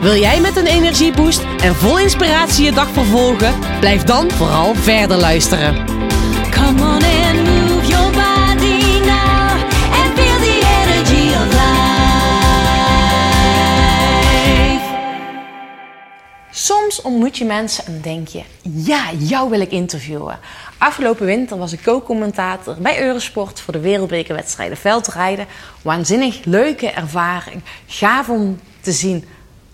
Wil jij met een energieboost en vol inspiratie je dag vervolgen? Blijf dan vooral verder luisteren. Come on and move your body now and feel the energy of life. Soms ontmoet je mensen en denk je, ja, jou wil ik interviewen. Afgelopen winter was ik co-commentator bij Eurosport voor de wereldbekerwedstrijden veldrijden. Waanzinnig leuke ervaring. Gaaf om te zien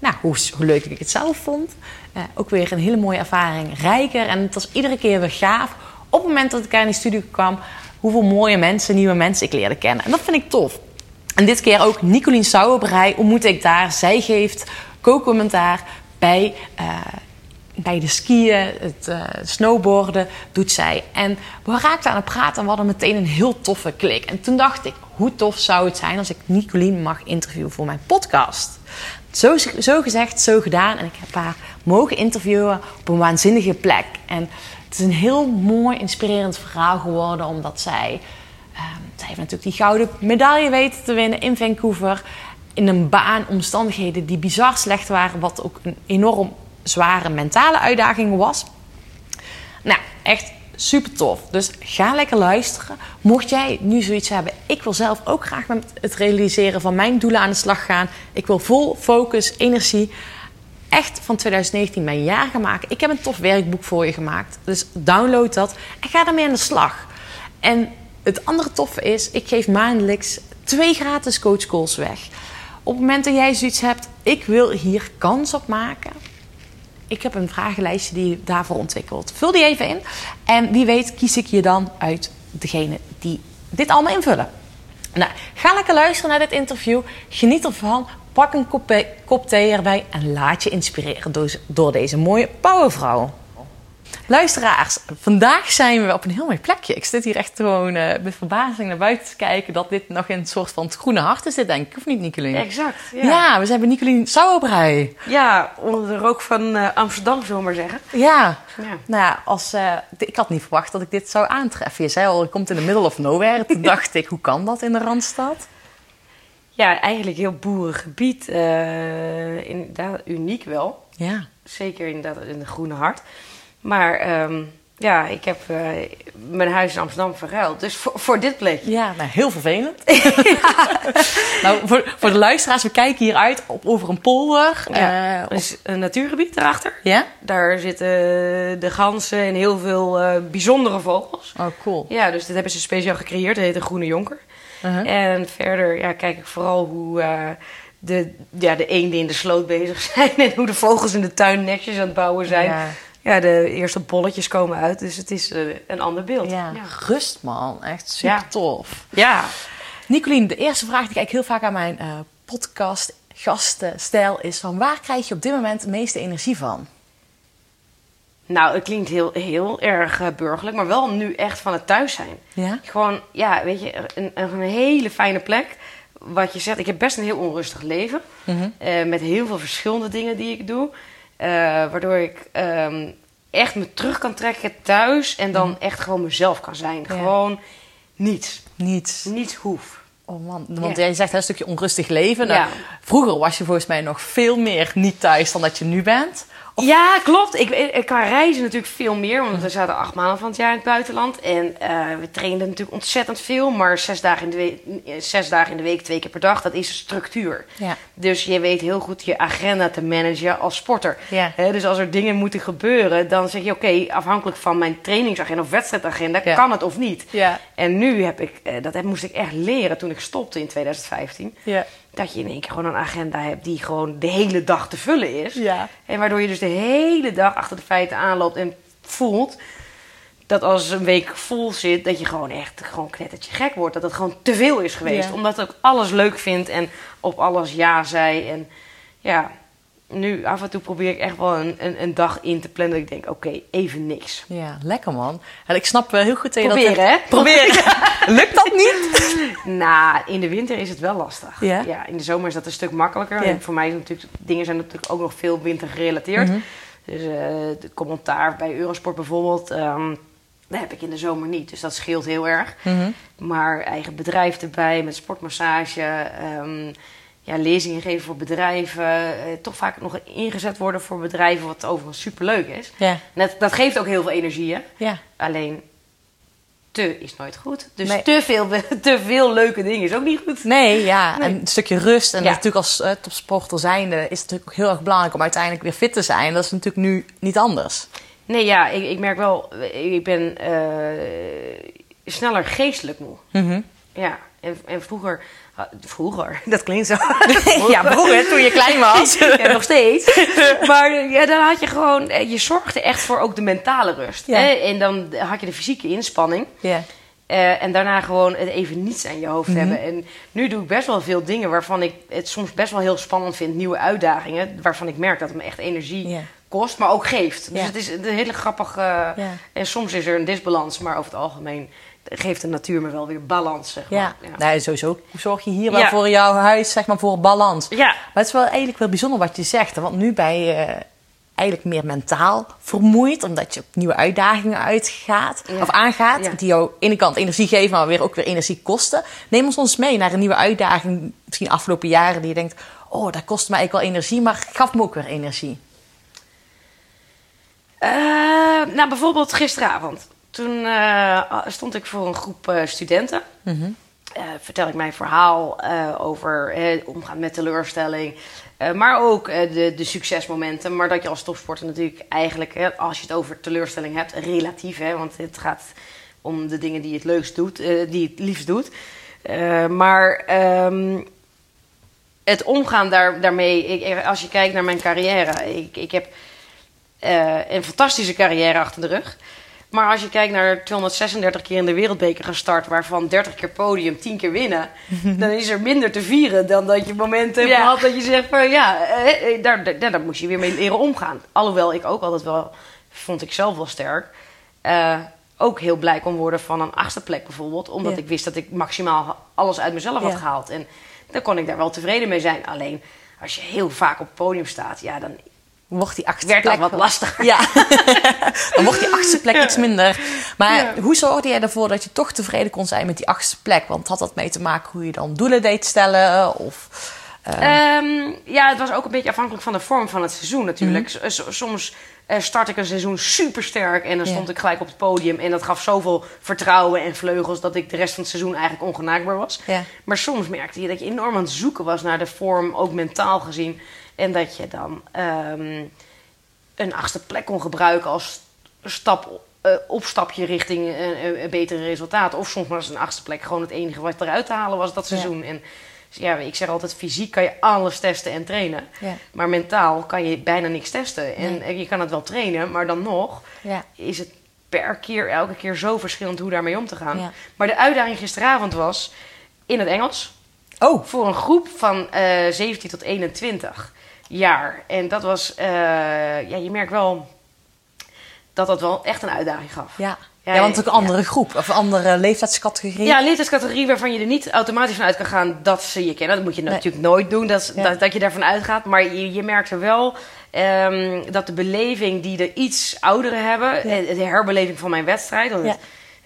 nou, hoe, leuk ik het zelf vond. Eh, ook weer een hele mooie ervaring. Rijker en het was iedere keer weer gaaf. Op het moment dat ik aan die studio kwam, hoeveel mooie mensen, nieuwe mensen ik leerde kennen. En dat vind ik tof. En dit keer ook Nicolien Sauerbrei ontmoette ik daar. Zij geeft co-commentaar bij, eh, bij de skiën, het eh, snowboarden doet zij. En we raakten aan het praten en we hadden meteen een heel toffe klik. En toen dacht ik, hoe tof zou het zijn als ik Nicolien mag interviewen voor mijn podcast? Zo, zo gezegd, zo gedaan. En ik heb haar mogen interviewen op een waanzinnige plek. En het is een heel mooi, inspirerend verhaal geworden, omdat zij... ehm, zij heeft natuurlijk die gouden medaille weten te winnen in Vancouver. In een baan, omstandigheden die bizar slecht waren. Wat ook een enorm zware mentale uitdaging was. Nou, echt super tof. Dus ga lekker luisteren. Mocht jij nu zoiets hebben, ik wil zelf ook graag met het realiseren van mijn doelen aan de slag gaan. Ik wil vol focus, energie. Echt van 2019 mijn jaar gaan maken. Ik heb een tof werkboek voor je gemaakt. Dus download dat en ga daarmee aan de slag. En het andere toffe is, ik geef maandelijks twee gratis coachcalls weg. Op het moment dat jij zoiets hebt, ik wil hier kans op maken ik heb een vragenlijstje die daarvoor ontwikkeld. Vul die even in. En wie weet kies ik je dan uit degene die dit allemaal invullen. Nou, ga lekker luisteren naar dit interview. Geniet ervan. Pak een kop, thee- erbij en laat je inspireren door, door deze mooie powervrouw. Luisteraars, vandaag zijn we op een heel mooi plekje. Ik zit hier echt gewoon eh, met verbazing naar buiten te kijken dat dit nog in een soort van het groene hart is, dit denk ik, of niet, Nicolien? Exact, ja. Ja, we zijn bij Nicolien Sauerbrei. Ja, onder de rook van eh, Amsterdam, zullen we maar zeggen. Ja. Ja. Nou ja, als, eh, ik had niet verwacht dat ik dit zou aantreffen. Je zei al, je komt in de middle of nowhere. Toen dacht ik, hoe kan dat in de Randstad? Ja, eigenlijk heel boerengebied. inderdaad, uniek wel. Ja. Zeker inderdaad in het Groene Hart. Maar ehm, ja, ik heb eh, mijn huis in Amsterdam verruild. Dus voor, voor dit plekje. Ja, nou, heel vervelend. nou, voor, voor de luisteraars, we kijken hier uit op, over een polder. Ja, Eh, is een natuurgebied daarachter. ja? Daar zitten de ganzen en heel veel eh, bijzondere vogels. Oh, cool. Ja, dus dit hebben ze speciaal gecreëerd. Dat heet de Groene Jonker. Uh-huh. En verder ja, kijk ik vooral hoe de, ja, de eenden in de sloot bezig zijn. En hoe de vogels in de tuin netjes aan het bouwen zijn. Ja. Ja, de eerste bolletjes komen uit. Dus het is eh, een ander beeld. Ja. ja. Rust man, echt super Ja. tof. Ja. Nicolien, de eerste vraag die ik heel vaak aan mijn eh, podcast gasten stel is van waar krijg je op dit moment de meeste energie van? Nou, het klinkt heel, heel erg eh, burgerlijk. Maar wel nu echt van het thuis zijn. Ja? Gewoon, ja, weet je, een, een hele fijne plek. Wat je zegt, ik heb best een heel onrustig leven. Mhm. Met heel veel verschillende dingen die ik doe. Eh, waardoor ik ehm, echt me terug kan trekken thuis. En dan echt gewoon mezelf kan zijn. Mhm. Ja. Gewoon niets. Niets. Niets hoef. Oh man, want Ja. jij zegt een stukje onrustig leven. Nou, Ja. Vroeger was je volgens mij nog veel meer niet thuis dan dat je nu bent. Ja, klopt. Ik, ik kan reizen natuurlijk veel meer. Want we zaten acht maanden van het jaar in het buitenland. En eh, we trainden natuurlijk ontzettend veel. Maar zes dagen, in de week, zes dagen in de week, twee keer per dag, dat is structuur. Ja. Dus je weet heel goed je agenda te managen als sporter. Ja. Dus als er dingen moeten gebeuren, dan zeg je... oké, afhankelijk van mijn trainingsagenda of wedstrijdagenda... Ja. kan het of niet. Ja. En nu heb ik... eh, dat heb, moest ik echt leren toen ik stopte in 2015. Ja. Dat je in één keer gewoon een agenda hebt... die gewoon de hele dag te vullen is. Ja. En waardoor je dus de hele dag achter de feiten aanloopt en voelt dat als een week vol zit, dat je gewoon echt gewoon knettertje gek wordt. Dat het gewoon te veel is geweest. Ja. Omdat ik alles leuk vind en op alles ja zei. En ja, nu af en toe probeer ik echt wel een, een, een dag in te plannen. Dat ik denk, oké, even niks. Ja, lekker man. En ik snap wel heel goed dat je dat... Proberen, hè? Proberen. Lukt dat niet? Nou, in de winter is het wel lastig. Ja? in de zomer is dat een stuk makkelijker. En voor mij is natuurlijk, dingen zijn natuurlijk ook nog veel winter gerelateerd. Mhm. Dus eh, de commentaar bij Eurosport bijvoorbeeld, ehm dat heb ik in de zomer niet. Dus dat scheelt heel erg. Mhm. Maar eigen bedrijf erbij met sportmassage, ehm, ja, lezingen geven voor bedrijven. eh, toch vaak nog ingezet worden voor bedrijven, wat overigens superleuk is. Ja. Net, dat geeft ook heel veel energie, hè? Ja. Alleen te is nooit goed. Dus Nee. te, veel, te veel leuke dingen is ook niet goed. Nee, ja. Nee. En een stukje rust. En Ja. natuurlijk als eh, topsporter zijnde is het natuurlijk ook heel erg belangrijk om uiteindelijk weer fit te zijn. Dat is natuurlijk nu niet anders. Nee, ja, ik, ik merk wel, ik ben eh, sneller geestelijk moe. Mhm. Ja, en, en vroeger, vroeger, dat klinkt zo. Ja, vroeger, toen je klein was. ja, nog steeds. Maar ja, dan had je gewoon, eh, je zorgde echt voor ook de mentale rust. Ja. Hè? En dan had je de fysieke inspanning. Ja. Eh, en daarna gewoon het even niets aan je hoofd Mhm. hebben. En nu doe ik best wel veel dingen waarvan ik het soms best wel heel spannend vind. Nieuwe uitdagingen. Waarvan ik merk dat het me echt energie Ja. Kost, maar ook geeft. Dus Ja. het is een hele grappige... Ja. En soms is er een disbalans, maar over het algemeen geeft de natuur me wel weer balans. Zeg maar. Ja. Nee, sowieso zorg je hier wel Ja. voor jouw huis, zeg maar, voor balans. Ja. Maar het is wel eigenlijk wel bijzonder wat je zegt. Want nu ben je eigenlijk meer mentaal vermoeid, omdat je op nieuwe uitdagingen uitgaat Ja. of aangaat, Ja. die jou aan de ene kant energie geven, maar weer ook weer energie kosten. Neem ons ons mee naar een nieuwe uitdaging, misschien afgelopen jaren, die je denkt, oh, dat kost me eigenlijk wel energie, maar gaf me ook weer energie. Eh, nou, bijvoorbeeld gisteravond. Toen eh, stond ik voor een groep eh, studenten. Mhm. Vertel ik mijn verhaal over omgaan met teleurstelling. Maar ook de, de succesmomenten. Maar dat je als topsporter natuurlijk eigenlijk, hè, als je het over teleurstelling hebt, relatief. Hè, want het gaat om de dingen die je het leukst doet, eh, die je het liefst doet. Maar ehm, het omgaan daar, daarmee, ik, als je kijkt naar mijn carrière, ik, ik heb eh, een fantastische carrière achter de rug. Maar als je kijkt naar 236 keer in de wereldbeker gestart, waarvan 30 keer podium, 10 keer winnen, dan is er minder te vieren dan dat je momenten hebt Ja. gehad dat je zegt van ja, eh, eh, daar, daar, daar moest je weer mee leren omgaan. Alhoewel ik ook altijd wel, vond ik zelf wel sterk, ook heel blij kon worden van een achtste plek bijvoorbeeld, omdat Ja. ik wist dat ik maximaal alles uit mezelf had gehaald. En dan kon ik daar wel tevreden mee zijn. Alleen als je heel vaak op het podium staat, ja, dan Wordt die achtste plek wat lastiger. Ja, dan wordt die achtste plek iets minder. Maar Ja. hoe zorgde jij ervoor dat je toch tevreden kon zijn met die achtste plek? Want had dat mee te maken hoe je dan doelen deed stellen? Of, eh, Ehm, ja, het was ook een beetje afhankelijk van de vorm van het seizoen natuurlijk. S- Soms eh, start ik een seizoen super sterk en dan Ja. stond ik gelijk op het podium. En dat gaf zoveel vertrouwen en vleugels dat ik de rest van het seizoen eigenlijk ongenaakbaar was. Ja. Maar soms merkte je dat je enorm aan het zoeken was naar de vorm, ook mentaal gezien. En dat je dan ehm, een achtste plek kon gebruiken als stap, eh, opstapje richting een, betere resultaat. Of soms was een achtste plek gewoon het enige wat eruit te halen was dat Ja. seizoen. En ja, ik zeg altijd, fysiek kan je alles testen en trainen. Ja. Maar mentaal kan je bijna niks testen. En Nee. eh, je kan het wel trainen, maar dan nog ja. is het per keer, elke keer zo verschillend hoe daarmee om te gaan. Ja. Maar de uitdaging gisteravond was in het Engels Oh, voor een groep van eh 17 tot 21 jaar. En dat was, eh, ja, je merkt wel dat dat wel echt een uitdaging gaf. ja. Ja, Ja, want ook een ja. andere groep of een andere leeftijdscategorie. Ja, leeftijdscategorie waarvan je er niet automatisch van uit kan gaan dat ze je kennen. Dat moet je Nee. natuurlijk nooit doen, dat, Ja. dat, dat je daarvan uitgaat. Maar je, je merkt er wel ehm, dat de beleving die de iets ouderen hebben... Eh, de herbeleving van mijn wedstrijd... want Ja.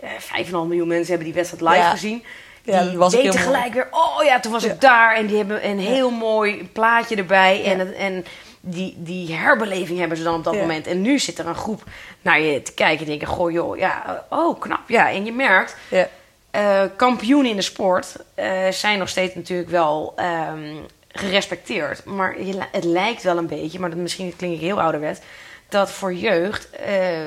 eh, 5,5 miljoen mensen hebben die wedstrijd live Ja. gezien... Ja, dat was weten gelijk weer... oh ja, toen was ik daar en die hebben een heel mooi plaatje erbij... En, en die, die herbeleving hebben ze dan op dat moment. En nu zit er een groep naar je te kijken en denken... goh joh, ja, oh knap, ja. En je merkt... Ja. Eh, kampioenen in de sport eh, zijn nog steeds natuurlijk wel ehm, gerespecteerd. Maar je, het lijkt wel een beetje, maar dat, misschien klink ik heel ouderwet... dat voor jeugd eh,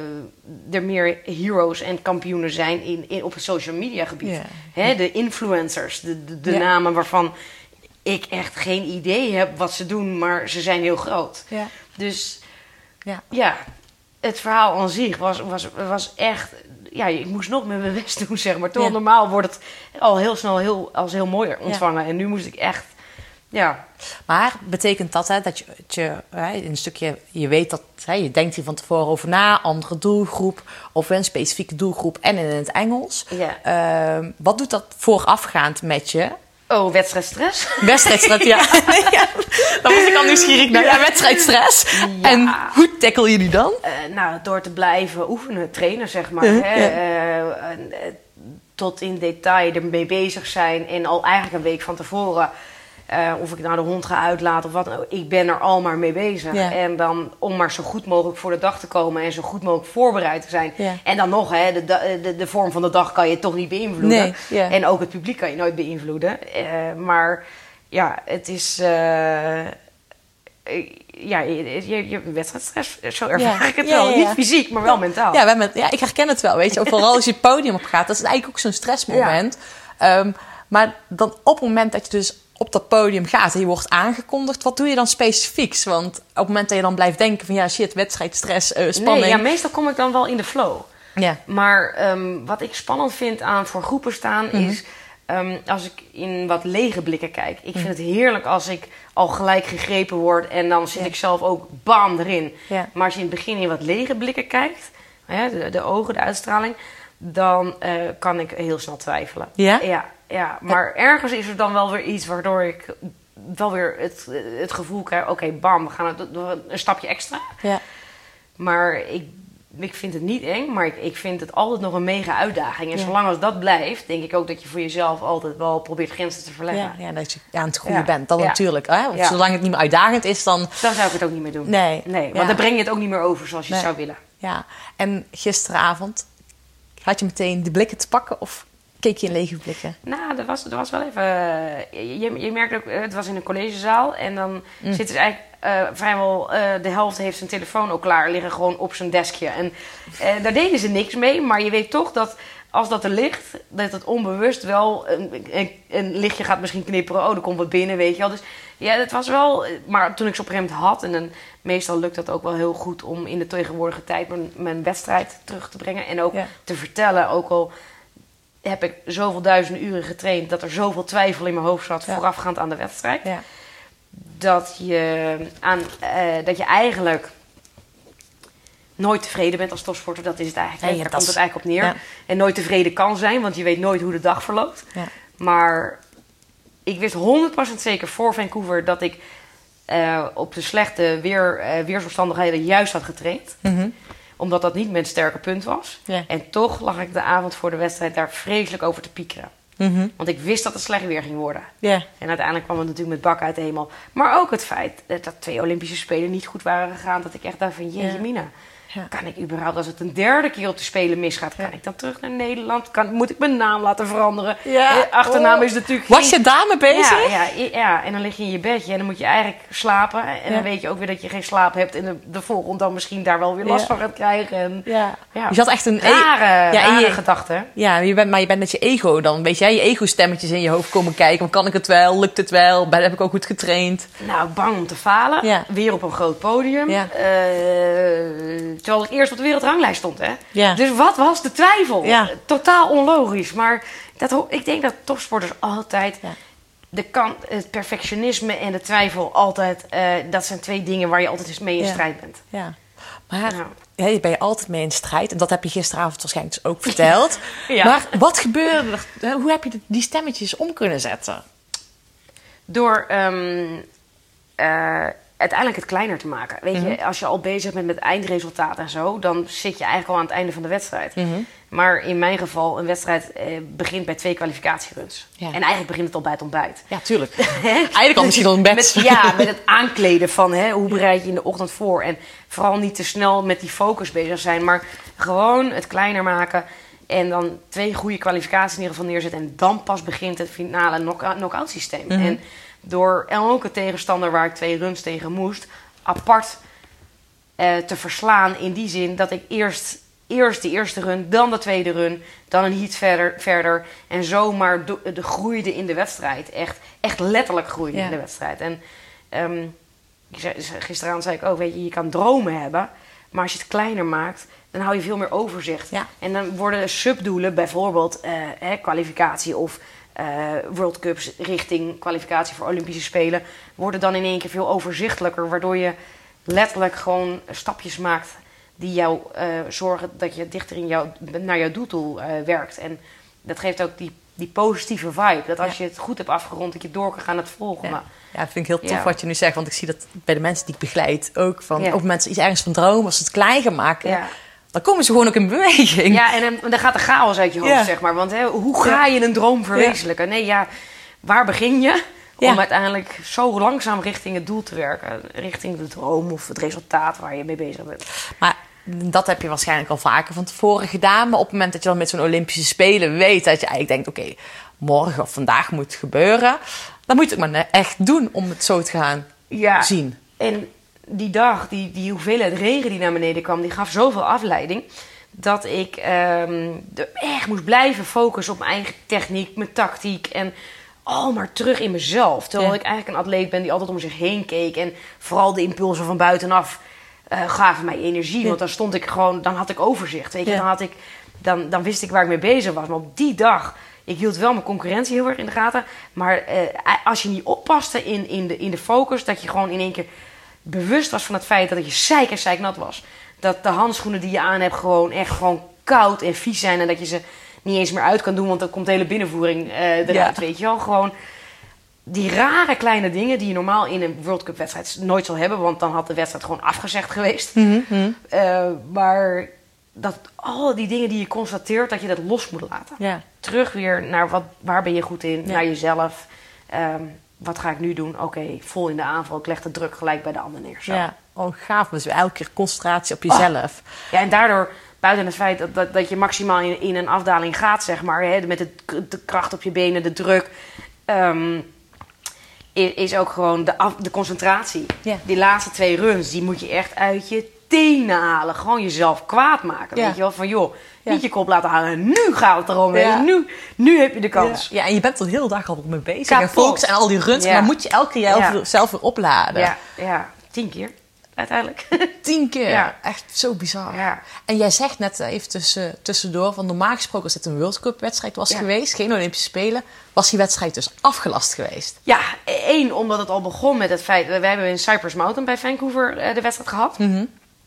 er meer heroes en kampioenen zijn in, in, op het social media gebied. Hè, de influencers, de, de, namen waarvan ik echt geen idee heb wat ze doen... maar ze zijn heel groot. Dus Ja. ja, het verhaal aan zich was, was, was echt... Ja, ik moest nog met mijn best doen, zeg maar. Terwijl normaal wordt het al heel snel heel, als heel mooi ontvangen. En nu moest ik echt Ja. Maar betekent dat hè, dat je, dat je hè, een stukje, je weet dat, hè, je denkt hier van tevoren over na, andere doelgroep of een specifieke doelgroep en in het Engels. Ja. Ehm, wat doet dat voorafgaand met je? Oh, wedstrijdstress? Wedstrijdstress, ja. Nee, ja. Dan was ik al nieuwsgierig naar. Ja, wedstrijdstress. En hoe tackle je die dan? Eh, nou, door te blijven oefenen, trainen zeg maar. Hè, eh, eh, tot in detail ermee bezig zijn. En al eigenlijk een week van tevoren. Eh, of ik nou de hond ga uitlaten of wat. Ik ben er al maar mee bezig. Ja. En dan om maar zo goed mogelijk voor de dag te komen. En zo goed mogelijk voorbereid te zijn. Ja. En dan nog, hè, de, da- de, de vorm van de dag kan je toch niet beïnvloeden. Nee, ja. En ook het publiek kan je nooit beïnvloeden. Eh, maar ja, het is... eh, eh, ja, je, je, je wedstrijdstress. Zo ervaar ik het wel. Niet fysiek, maar wel mentaal. Ja, met, ja, ik herken het wel, weet je. Vooral als je het podium op gaat. Dat is eigenlijk ook zo'n stressmoment. Ehm, maar dan op het moment dat je dus op dat podium gaat en je wordt aangekondigd, wat doe je dan specifieks? Want op het moment dat je dan blijft denken van ja, shit, wedstrijdstress, eh, spanning. Nee, ja, meestal kom ik dan wel in de flow. ja. Maar ehm, wat ik spannend vind aan voor groepen staan Mhm. is ehm, als ik in wat lege blikken kijk. Ik vind het heerlijk als ik al gelijk gegrepen word en dan zit Ja. ik zelf ook bam erin. Ja. Maar als je in het begin in wat lege blikken kijkt, de, de ogen, de uitstraling, dan eh, kan ik heel snel twijfelen. Ja? Ja, ja. Maar ergens is er dan wel weer iets waardoor ik wel weer het, het gevoel krijg: oké, bam, we gaan het, een stapje extra. Ja. Maar ik, ik vind het niet eng, maar ik, ik vind het altijd nog een mega uitdaging. En Ja. zolang als dat blijft, denk ik ook dat je voor jezelf altijd wel probeert grenzen te verleggen. Ja, ja, dat je aan het groeien Ja. bent. Dan Ja. natuurlijk. Hè? Want. Zolang het niet meer uitdagend is, dan... Dan zou ik het ook niet meer doen. Nee. Nee, want dan breng je het ook niet meer over zoals je Nee. zou willen. Ja. En gisteravond, had je meteen de blikken te pakken of keek je in lege blikken? Nou, dat was, dat was wel even... eh, Je, je merkt ook, eh, het was in een collegezaal. En dan Mm. zit dus eigenlijk eh, vrijwel... de helft heeft zijn telefoon ook klaar liggen, gewoon op zijn deskje. En daar deden ze niks mee. Maar je weet toch dat als dat er ligt... dat het onbewust wel een, een, een lichtje gaat misschien knipperen. Oh, er komt wat binnen, weet je wel. Dus ja, het was wel... Maar toen ik ze op een gegeven moment had... en dan, meestal lukt dat ook wel heel goed... om in de tegenwoordige tijd mijn, mijn wedstrijd terug te brengen. En ook Ja. te vertellen, ook al heb ik zoveel duizenden uren getraind dat er zoveel twijfel in mijn hoofd zat Ja. voorafgaand aan de wedstrijd. Ja. Dat, je aan, eh, dat je eigenlijk nooit tevreden bent als topsporter. Dat is het eigenlijk. Nee. Daar komt het eigenlijk op neer. ja. En nooit tevreden kan zijn, want je weet nooit hoe de dag verloopt. Ja. Maar ik wist 100% zeker voor Vancouver dat ik eh, op de slechte weer, eh, weersomstandigheden juist had getraind. Mhm. Omdat dat niet mijn sterke punt was. Ja. En toch lag ik de avond voor de wedstrijd daar vreselijk over te piekeren. Mhm. Want ik wist dat het slecht weer ging worden. Ja. En uiteindelijk kwam het natuurlijk met bak uit de hemel. Maar ook het feit dat twee Olympische Spelen niet goed waren gegaan. Dat ik echt dacht van, jeetje mina. Ja. Kan ik überhaupt, als het een derde keer op de Spelen misgaat... kan ik dan terug naar Nederland? Kan, moet ik mijn naam laten veranderen? Ja. Eh, achternaam Oh. is natuurlijk... Was je daarmee bezig? Ja, ja, ja, en dan lig je in je bedje en dan moet je eigenlijk slapen. En dan weet je ook weer dat je geen slaap hebt. En de, de volgende dan misschien daar wel weer last van gaat krijgen. En, Ja. Ja. Je had echt een... Rare, Ja, en rare je- gedachten. Ja, je bent, maar je bent met je ego dan. Weet je, je ego-stemmetjes in je hoofd komen kijken. Kan ik het wel? Lukt het wel? Ben, heb ik ook goed getraind? Nou, bang om te falen. Ja. Weer op een groot podium. Ja. Eh, terwijl ik eerst op de wereldranglijst stond. Hè? Ja. Dus wat was de twijfel? Ja. Totaal onlogisch. Maar dat, ik denk dat topsporters altijd... Ja. De kan, het perfectionisme en de twijfel altijd... eh, dat zijn twee dingen waar je altijd eens mee in strijd bent. Ja. Maar ja, je ben je altijd mee in strijd. En dat heb je gisteravond waarschijnlijk dus ook verteld. Ja. Maar wat gebeurde er? Hoe heb je die- die stemmetjes om kunnen zetten? Door ehm, eh, uiteindelijk het kleiner te maken. Weet Mhm. je, als je al bezig bent met eindresultaat en zo, dan zit je eigenlijk al aan het einde van de wedstrijd. Mhm. Maar in mijn geval, een wedstrijd eh, begint bij twee kwalificatieruns. Ja. En eigenlijk begint het al bij het ontbijt. Ja, tuurlijk. Eigenlijk al misschien al in bed. Met, ja, met het aankleden van hè, hoe bereid je in de ochtend voor. En vooral niet te snel met die focus bezig zijn, maar gewoon het kleiner maken. En dan twee goede kwalificaties in ieder geval neerzetten. En dan pas begint het finale knock- knock-out systeem. Mhm. En door elke tegenstander waar ik twee runs tegen moest, apart eh, te verslaan. In die zin dat ik eerst, eerst de eerste run, dan de tweede run, dan een heat verder. verder en zomaar do- de groeide in de wedstrijd. Echt, echt letterlijk groeide Ja. in de wedstrijd. En ehm, gisteravond zei ik ook, weet je, je kan dromen hebben. Maar als je het kleiner maakt, dan hou je veel meer overzicht. Ja. En dan worden subdoelen, bijvoorbeeld eh, kwalificatie of eh, World Cups richting kwalificatie voor Olympische Spelen, worden dan in één keer veel overzichtelijker. Waardoor je letterlijk gewoon stapjes maakt die jou eh, zorgen dat je dichter in jou, naar jouw doel toe eh, werkt. En dat geeft ook die, die positieve vibe. Dat als Ja. je het goed hebt afgerond, dat je door kan gaan het volgen. Ja. Ja, dat vind ik heel tof Ja. wat je nu zegt. Want ik zie dat bij de mensen die ik begeleid ook. Van. Ook mensen iets ergens van dromen, als ze het klein gaan maken. Dan komen ze gewoon ook in beweging. Ja, en dan, dan gaat de chaos uit je hoofd, Ja. zeg maar. Want hè, hoe ga je een droom verwezenlijken? Nee, ja, waar begin je? Om uiteindelijk zo langzaam richting het doel te werken. Richting de droom of het resultaat waar je mee bezig bent. Maar dat heb je waarschijnlijk al vaker van tevoren gedaan. Maar op het moment dat je dan met zo'n Olympische Spelen weet dat je eigenlijk denkt: oké, morgen of vandaag moet het gebeuren. Dan moet je het maar echt doen om het zo te gaan Ja. zien. En die dag, die, die hoeveelheid regen die naar beneden kwam, die gaf zoveel afleiding. Dat ik er echt moest blijven focussen op mijn eigen techniek, mijn tactiek. En al maar terug in mezelf. Terwijl Ja. ik eigenlijk een atleet ben die altijd om zich heen keek. En vooral de impulsen van buitenaf eh, gaven mij energie. Ja. Want dan stond ik gewoon, dan had ik overzicht. Weet je, Ja. dan, had ik, dan, dan wist ik waar ik mee bezig was. Maar op die dag, ik hield wel mijn concurrentie heel erg in de gaten. Maar eh, als je niet oppaste in, in, de, in de focus, dat je gewoon in één keer bewust was van het feit dat je zeik en zeiknat was. Dat de handschoenen die je aan hebt gewoon echt gewoon koud en vies zijn. En dat je ze niet eens meer uit kan doen, want dan komt de hele binnenvoering eh, eruit. Ja. Weet je wel, gewoon die rare kleine dingen die je normaal in een World Cup wedstrijd nooit zal hebben. Want dan had de wedstrijd gewoon afgezegd geweest. Eh, maar dat al die dingen die je constateert, dat je dat los moet laten. Ja. Terug weer naar wat, waar ben je goed in, Ja. naar jezelf. Ehm, wat ga ik nu doen? Oké, vol in de aanval. Ik leg de druk gelijk bij de ander neer. Zo. Ja, oh gaaf. Dus elke keer concentratie op jezelf. Ja, en daardoor, buiten het feit dat, dat, dat je maximaal in, in een afdaling gaat, zeg maar, hè, met de, de kracht op je benen, de druk, ehm, is ook gewoon de, af, de concentratie. Ja. Die laatste twee runs, die moet je echt uit je tenen halen. Gewoon jezelf kwaad maken. Ja. Weet je wel, van joh, Ja. niet je kop laten halen. Nu gaat het erom. Ja. Nu, nu heb je de kans. Ja, en je bent er de hele dag al mee bezig. Kapot. En focus en al die runs. Maar moet je elke keer zelf, weer opladen. Ja, ja, tien keer uiteindelijk. Tien keer. Ja. Echt zo bizar. Ja. En jij zegt net eh, even tussen, tussendoor... van normaal gesproken als dit een World Cup wedstrijd was Ja. geweest... geen Olympische Spelen... was die wedstrijd dus afgelast geweest. Ja, één, omdat het al begon met het feit... We hebben in Cypress Mountain bij Vancouver eh, de wedstrijd gehad.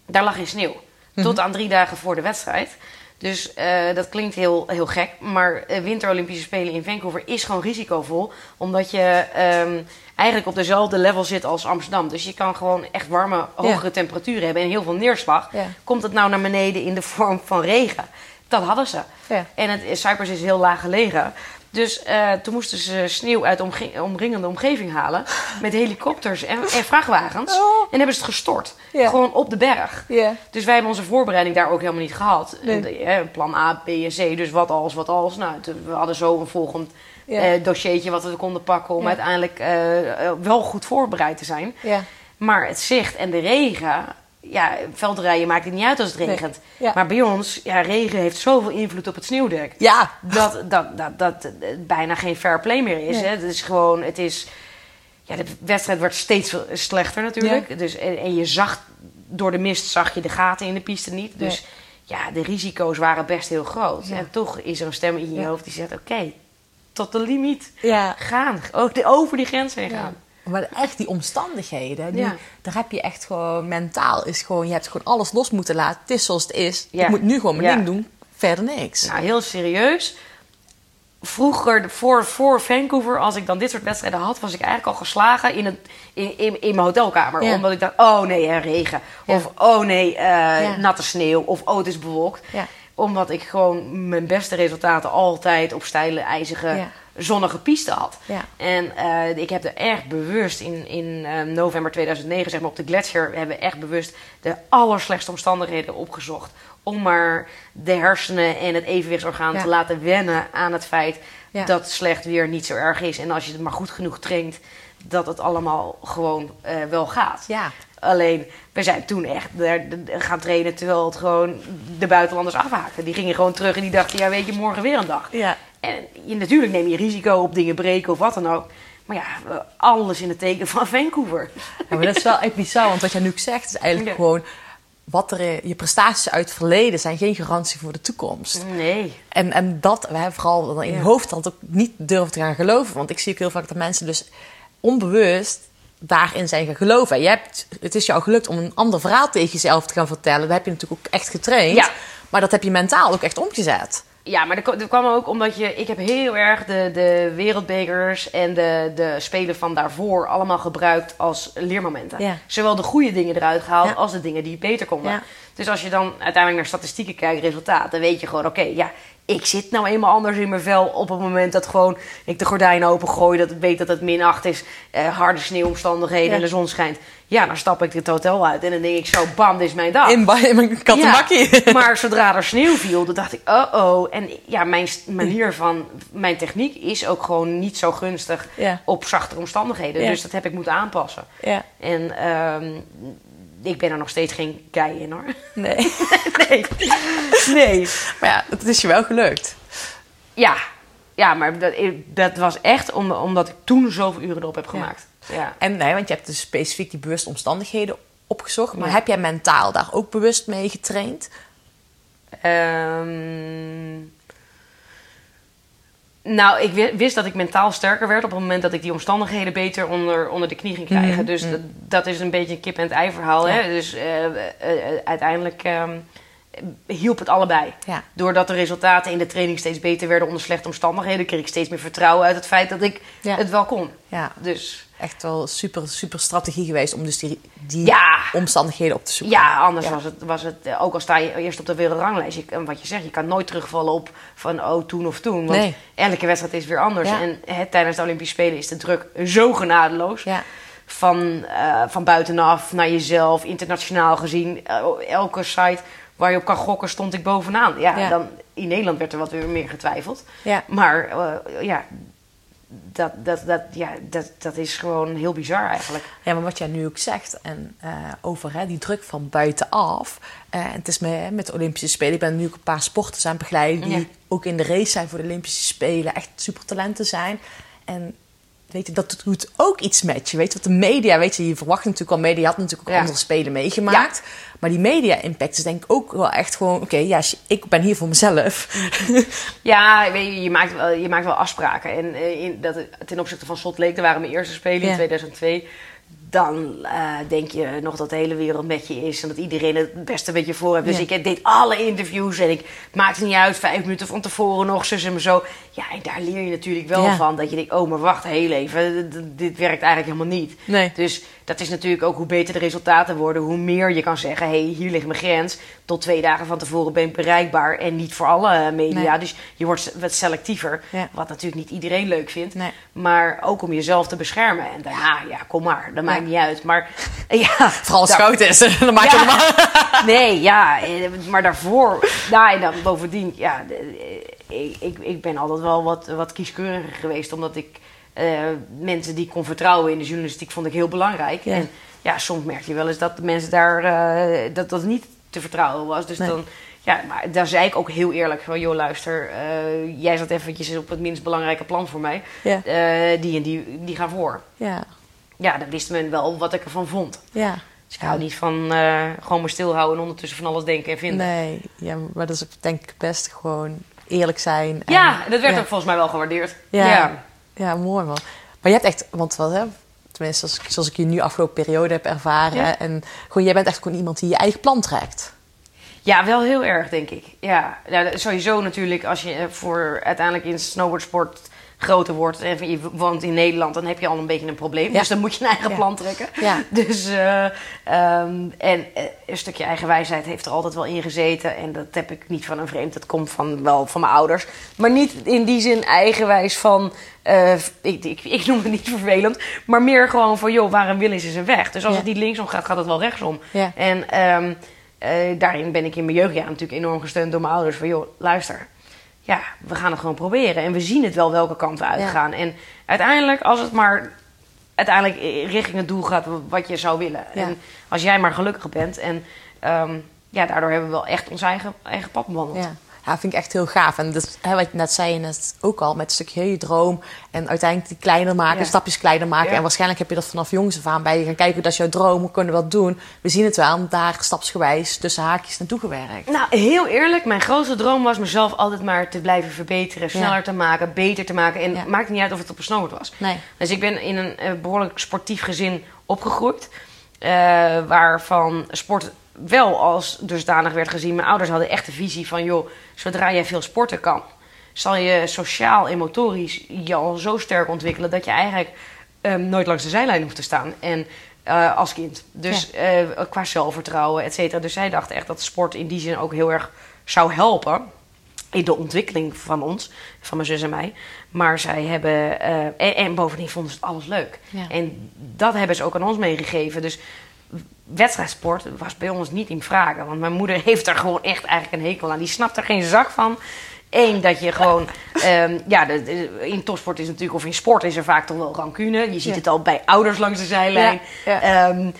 Daar lag geen sneeuw. Tot aan drie dagen voor de wedstrijd. Dus eh, dat klinkt heel, heel gek. Maar eh, Winter Olympische Spelen in Vancouver is gewoon risicovol. Omdat je ehm, eigenlijk op dezelfde level zit als Amsterdam. Dus je kan gewoon echt warme, hogere temperaturen hebben. En heel veel neerslag. Ja. Komt het nou naar beneden in de vorm van regen? Dat hadden ze. Ja. En het, Cyprus is heel laag gelegen. Dus eh, toen moesten ze sneeuw uit de omringende omgeving halen. Met helikopters en, en vrachtwagens. Oh. En hebben ze het gestort. Gewoon op de berg. Dus wij hebben onze voorbereiding daar ook helemaal niet gehad. Nee. En de- eh, plan A, B en C. Dus wat als, wat als. Nou, we hadden zo een volgend eh, dossiertje wat we konden pakken... om uiteindelijk eh, wel goed voorbereid te zijn. Maar het zicht en de regen... Ja, veldrijden maakt het niet uit als het Nee. regent. Ja. Maar bij ons, ja, regen heeft zoveel invloed op het sneeuwdek Ja. dat, dat, dat, dat het bijna geen fair play meer is. Nee. Hè? Het is gewoon, het is... Ja, de wedstrijd wordt steeds slechter natuurlijk. Dus, en, en je zag, door de mist zag je de gaten in de piste niet. Dus ja, de risico's waren best heel groot. En toch is er een stem in je hoofd die zegt... Oké, tot de limiet gaan. Over die grens heen gaan. Maar echt die omstandigheden, die, Ja. daar heb je echt gewoon mentaal is gewoon, je hebt gewoon alles los moeten laten. Het is zoals het is. Ja. Ik moet nu gewoon mijn Ja. ding doen, verder niks. Nou, heel serieus. Vroeger, voor, voor Vancouver, als ik dan dit soort wedstrijden had, was ik eigenlijk al geslagen in, het, in, in, in mijn hotelkamer. Omdat ik dacht, oh nee, hè, regen. Of oh nee, eh, natte sneeuw. Of oh, het is bewolkt. Omdat ik gewoon mijn beste resultaten altijd op steile, ijzige. Zonnige piste had. Ja. En eh, ik heb er echt bewust in, in eh, november 2009, zeg maar op de Gletscher, hebben we echt bewust de allerslechtste omstandigheden opgezocht. Om maar de hersenen en het evenwichtsorgaan Ja. te laten wennen aan het feit Ja. dat slecht weer niet zo erg is. En als je het maar goed genoeg traint, dat het allemaal gewoon eh, wel gaat. Ja. Alleen, we zijn toen echt gaan trainen terwijl het gewoon de buitenlanders afhaakten. Die gingen gewoon terug en die dachten, ja weet je, morgen weer een dag. Ja. En je, natuurlijk neem je risico op dingen breken of wat dan ook. Maar ja, alles in het teken van Vancouver. Ja, maar dat is wel echt bizar, want wat jij nu zegt is eigenlijk Ja. gewoon... wat er, je prestaties uit het verleden zijn geen garantie voor de toekomst. Nee. En, en dat we vooral in je Ja. hoofd dat ook niet durven te gaan geloven. Want ik zie ook heel vaak dat mensen dus onbewust daarin zijn gaan geloven. En je hebt, het is jou gelukt om een ander verhaal tegen jezelf te gaan vertellen. Dat heb je natuurlijk ook echt getraind. Ja. Maar dat heb je mentaal ook echt omgezet. Ja, maar dat, kwam ook omdat je... Ik heb heel erg de, de wereldbekers en de, de spelen van daarvoor allemaal gebruikt als leermomenten. Ja. Zowel de goede dingen eruit gehaald Ja. als de dingen die beter konden. Ja. Dus als je dan uiteindelijk naar statistieken kijkt, resultaat, dan weet je gewoon, oké, ja, ik zit nou eenmaal anders in mijn vel op het moment dat gewoon ik de gordijnen opengooi, dat ik weet dat het min 8 is, eh, harde sneeuwomstandigheden Ja. en de zon schijnt. Ja, dan stap ik het hotel uit en dan denk ik zo, bam, dit is mijn dag. In, mijn kattenbakkie. Ja, maar zodra er sneeuw viel, dan dacht ik, oh oh. En ja, mijn manier van, mijn techniek is ook gewoon niet zo gunstig Ja. op zachtere omstandigheden. Dus dat heb ik moeten aanpassen. Ja. En ehm, ik ben er nog steeds geen kei in hoor. Nee. Nee. Nee. Maar ja, het is je wel gelukt. Ja. Ja, maar dat, dat was echt om, omdat ik toen zoveel uren erop heb gemaakt. Ja. En nee, want je hebt dus specifiek die bewuste omstandigheden opgezocht. Maar Ja. heb jij mentaal daar ook bewust mee getraind? Ehm, nou, ik wi- wist dat ik mentaal sterker werd op het moment dat ik die omstandigheden beter onder, onder de knie ging krijgen. Mhm, Dus dat, dat is een beetje een kip en het ei verhaal. Hè? Dus eh, eh, eh, uiteindelijk ehm, hielp het allebei. Ja. Doordat de resultaten in de training steeds beter werden onder slechte omstandigheden, kreeg ik steeds meer vertrouwen uit het feit dat ik Ja. het wel kon. Ja, Dus echt wel super, super strategie geweest om dus die, die Ja. omstandigheden op te zoeken. Ja, anders was het, was het eh, ook al sta je eerst op de wereldranglijst. Je, wat je zegt, je kan nooit terugvallen op van oh, toen of toen. Want Nee. elke wedstrijd is weer anders. En hè, tijdens de Olympische Spelen is de druk zo genadeloos. Ja. Van, eh, van buitenaf naar jezelf, internationaal gezien. Eh, elke site waar je op kan gokken, stond ik bovenaan. Ja, Ja. Dan, in Nederland werd er wat weer meer getwijfeld. Ja. Maar eh, ja, dat, dat, dat, ja dat, dat is gewoon heel bizar eigenlijk. Ja, maar wat jij nu ook zegt en, eh, over hè, die druk van buitenaf. en het is me, met de Olympische Spelen. Ik ben nu ook een paar sporters aan het begeleiden die Ja. ook in de race zijn voor de Olympische Spelen. Echt supertalenten zijn. En weet je, dat doet ook iets met je. Weet je, wat de media, weet je, je verwacht natuurlijk al media. Had natuurlijk ook Ja. andere Spelen meegemaakt. Maar die media-impact is denk ik ook wel echt gewoon... Oké, ja, ik ben hier voor mezelf. Ja, weet je, je, maakt wel, je maakt wel afspraken. En eh, in, dat, ten opzichte van Salt Lake, dat waren mijn eerste spelen in Ja. 2002. Dan eh, denk je nog dat de hele wereld met je is en dat iedereen het beste met je voor heeft. Dus Ja. ik deed alle interviews en ik het maakte niet uit, vijf minuten van tevoren nog, zus en zo. Ja, en daar leer je natuurlijk wel Ja. van. Dat je denkt, oh, maar wacht heel even, d- d- dit werkt eigenlijk helemaal niet. Nee. Dus dat is natuurlijk ook hoe beter de resultaten worden, hoe meer je kan zeggen: hé, hey, hier ligt mijn grens. Tot twee dagen van tevoren ben ik bereikbaar en niet voor alle media. Nee. Dus je wordt wat selectiever, Ja. wat natuurlijk niet iedereen leuk vindt. Nee. Maar ook om jezelf te beschermen. En daarna, ja, kom maar, dat maakt niet uit. Maar ja, Vooral als het is. Dan maak je Ja. helemaal... Nee, ja, eh, maar daarvoor, nou, en dan bovendien, ja, de- eh, ik, ik, ik ben altijd wel wat, wat kieskeuriger geweest, omdat ik mensen die ik kon vertrouwen in de journalistiek vond ik heel belangrijk. Ja. En ja, soms merk je wel eens dat de mensen daar, eh, dat dat niet te vertrouwen was. Dus Nee. dan, ja, maar daar zei ik ook heel eerlijk van, joh, luister, eh, jij zat eventjes op het minst belangrijke plan voor mij. Ja. Eh, die en die, die gaan voor. Ja, Ja, dan wist men wel wat ik ervan vond. ja. Dus ik hou niet van eh, gewoon maar stilhouden en ondertussen van alles denken en vinden. Nee, ja, maar dat is denk ik best gewoon eerlijk zijn. en- Ja, dat werd ja. ook volgens mij wel gewaardeerd. Ja. Ja. Ja, mooi man. Maar je hebt echt, want wat hè, tenminste zoals, ik- zoals ik je nu afgelopen periode heb ervaren. Ja. En gewoon, jij bent echt gewoon iemand die je eigen plan trekt. Ja, wel heel erg, denk ik. Ja, nou, sowieso natuurlijk als je eh, voor uiteindelijk in snowboardsport groter wordt en je woont in Nederland, dan heb je al een beetje een probleem. Ja. Dus dan moet je een eigen Ja. plan trekken. Ja. Dus, eh, ehm, en eh, een stukje eigen wijsheid heeft er altijd wel in gezeten. En dat heb ik niet van een vreemd, dat komt van, wel van mijn ouders. Maar niet in die zin eigenwijs van, eh, ik, ik, ik noem het niet vervelend, maar meer gewoon van, joh, waar een wil is, is een weg. Dus als het niet linksom gaat, gaat het wel rechtsom. En ehm, eh, daarin ben ik in mijn jeugdjaren natuurlijk enorm gesteund door mijn ouders. Van joh, luister, ja, we gaan het gewoon proberen. En we zien het wel welke kant we uitgaan. En uiteindelijk, als het maar uiteindelijk richting het doel gaat wat je zou willen. Ja. En als jij maar gelukkig bent. En ehm, ja, daardoor hebben we wel echt ons eigen, eigen pad bewandeld. Ja. Ja, vind ik echt heel gaaf. En dus, hè, wat je net zei, je net ook al, met een stukje je droom. En uiteindelijk die kleiner maken, Ja. stapjes kleiner maken. Ja. En waarschijnlijk heb je dat vanaf jongs af aan bij je gaan kijken. Dat is jouw droom, we kunnen wat doen. We zien het wel, en daar stapsgewijs tussen haakjes naartoe gewerkt. Nou, heel eerlijk, mijn grootste droom was mezelf altijd maar te blijven verbeteren, sneller te maken, beter te maken. En het maakt niet uit of het op een snowboard was. Nee. Dus ik ben in een eh, behoorlijk sportief gezin opgegroeid. eh, waarvan sport wel als dusdanig werd gezien. Mijn ouders hadden echt de visie van... joh, zodra jij veel sporten kan... zal je sociaal en motorisch je al zo sterk ontwikkelen... dat je eigenlijk ehm, nooit langs de zijlijn hoeft te staan. En eh, als kind. Dus eh, qua zelfvertrouwen, et cetera. Dus zij dachten echt dat sport in die zin ook heel erg zou helpen in de ontwikkeling van ons, van mijn zus en mij. Maar zij hebben, eh, en, en bovendien vonden ze het alles leuk. Ja. En dat hebben ze ook aan ons meegegeven. Dus wedstrijdsport was bij ons niet in vragen. Want mijn moeder heeft er gewoon echt eigenlijk een hekel aan. Die snapt er geen zak van. Eén, dat je gewoon... ehm, ja, de, de- in topsport is natuurlijk... Of in sport is er vaak toch wel rancune. Je ziet Ja. het al bij ouders langs de zijlijn. Ja, ja. Ehm,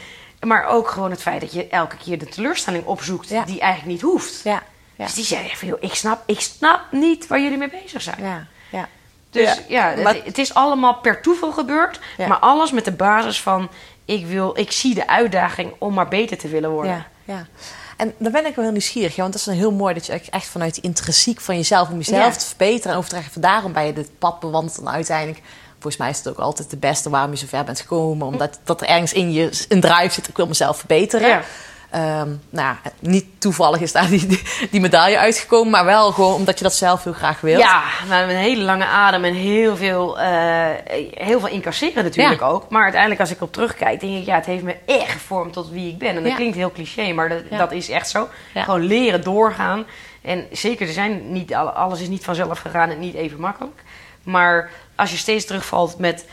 maar ook gewoon het feit dat je elke keer de teleurstelling opzoekt... Die eigenlijk niet hoeft. Ja, ja, Dus die zei van, joh, ik snap, ik snap niet waar jullie mee bezig zijn. ja, ja. Dus ja, het, het is allemaal per toeval gebeurd. Maar alles met de basis van, ik, wil, ik zie de uitdaging om maar beter te willen worden. Ja, ja. En dan ben ik wel heel nieuwsgierig, ja, want dat is dan heel mooi dat je echt vanuit intrinsiek van jezelf om jezelf Ja. te verbeteren en overdragen. Van daarom ben je dit pad bewandeld en uiteindelijk, volgens mij is het ook altijd de beste waarom je zo ver bent gekomen, omdat dat er ergens in je een drive zit, ik wil mezelf verbeteren. Ja. Ehm, nou, ja, niet toevallig is daar die, die, die medaille uitgekomen, maar wel gewoon omdat je dat zelf heel graag wilt. Ja, nou, met een hele lange adem en heel veel, eh, heel veel incasseren natuurlijk Ja. ook. Maar uiteindelijk als ik op terugkijk, denk ik, ja, het heeft me echt gevormd tot wie ik ben. En dat Ja. klinkt heel cliché, maar dat, Ja. dat is echt zo. Gewoon leren doorgaan. En zeker, er zijn niet, alle- alles is niet vanzelf gegaan en niet even makkelijk. Maar als je steeds terugvalt met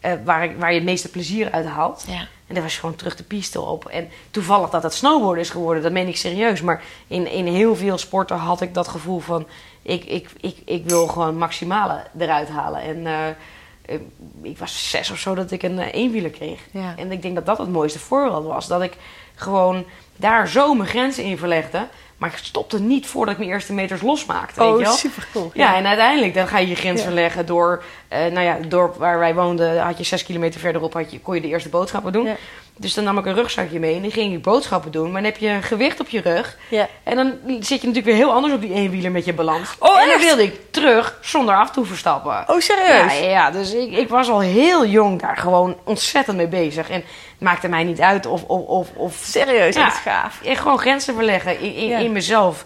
eh, waar, waar je het meeste plezier uit haalt. Ja. En dan was je gewoon terug de piste op. En toevallig dat het snowboarden is geworden, dat meen ik serieus. Maar in, in heel veel sporten had ik dat gevoel van... Ik, ik, ik, ik wil gewoon maximale eruit halen. En eh, eh, ik was zes of zo dat ik een eh, eenwieler kreeg. Ja. En ik denk dat dat het mooiste voorbeeld was. Dat ik gewoon daar zo mijn grenzen in verlegde. Maar ik stopte niet voordat ik mijn eerste meters losmaakte. weet je wel? Oh, supercool. Ja, en uiteindelijk dan ga je je grens verleggen door... eh, nou ja, het dorp waar wij woonden, had je zes kilometer verderop... Had je, kon je de eerste boodschappen doen. Dus dan nam ik een rugzakje mee en dan ging ik boodschappen doen. Maar dan heb je een gewicht op je rug. Ja. En dan zit je natuurlijk weer heel anders op die eenwieler met je balans. Oh, en dan wilde ik terug zonder af te verstappen. Oh, serieus? Ja, ja, dus ik, ik was al heel jong daar gewoon ontzettend mee bezig. En het maakte mij niet uit of... of, of, of Serieus, ja, echt gaaf. En gewoon grenzen verleggen in, in, Ja. in mezelf.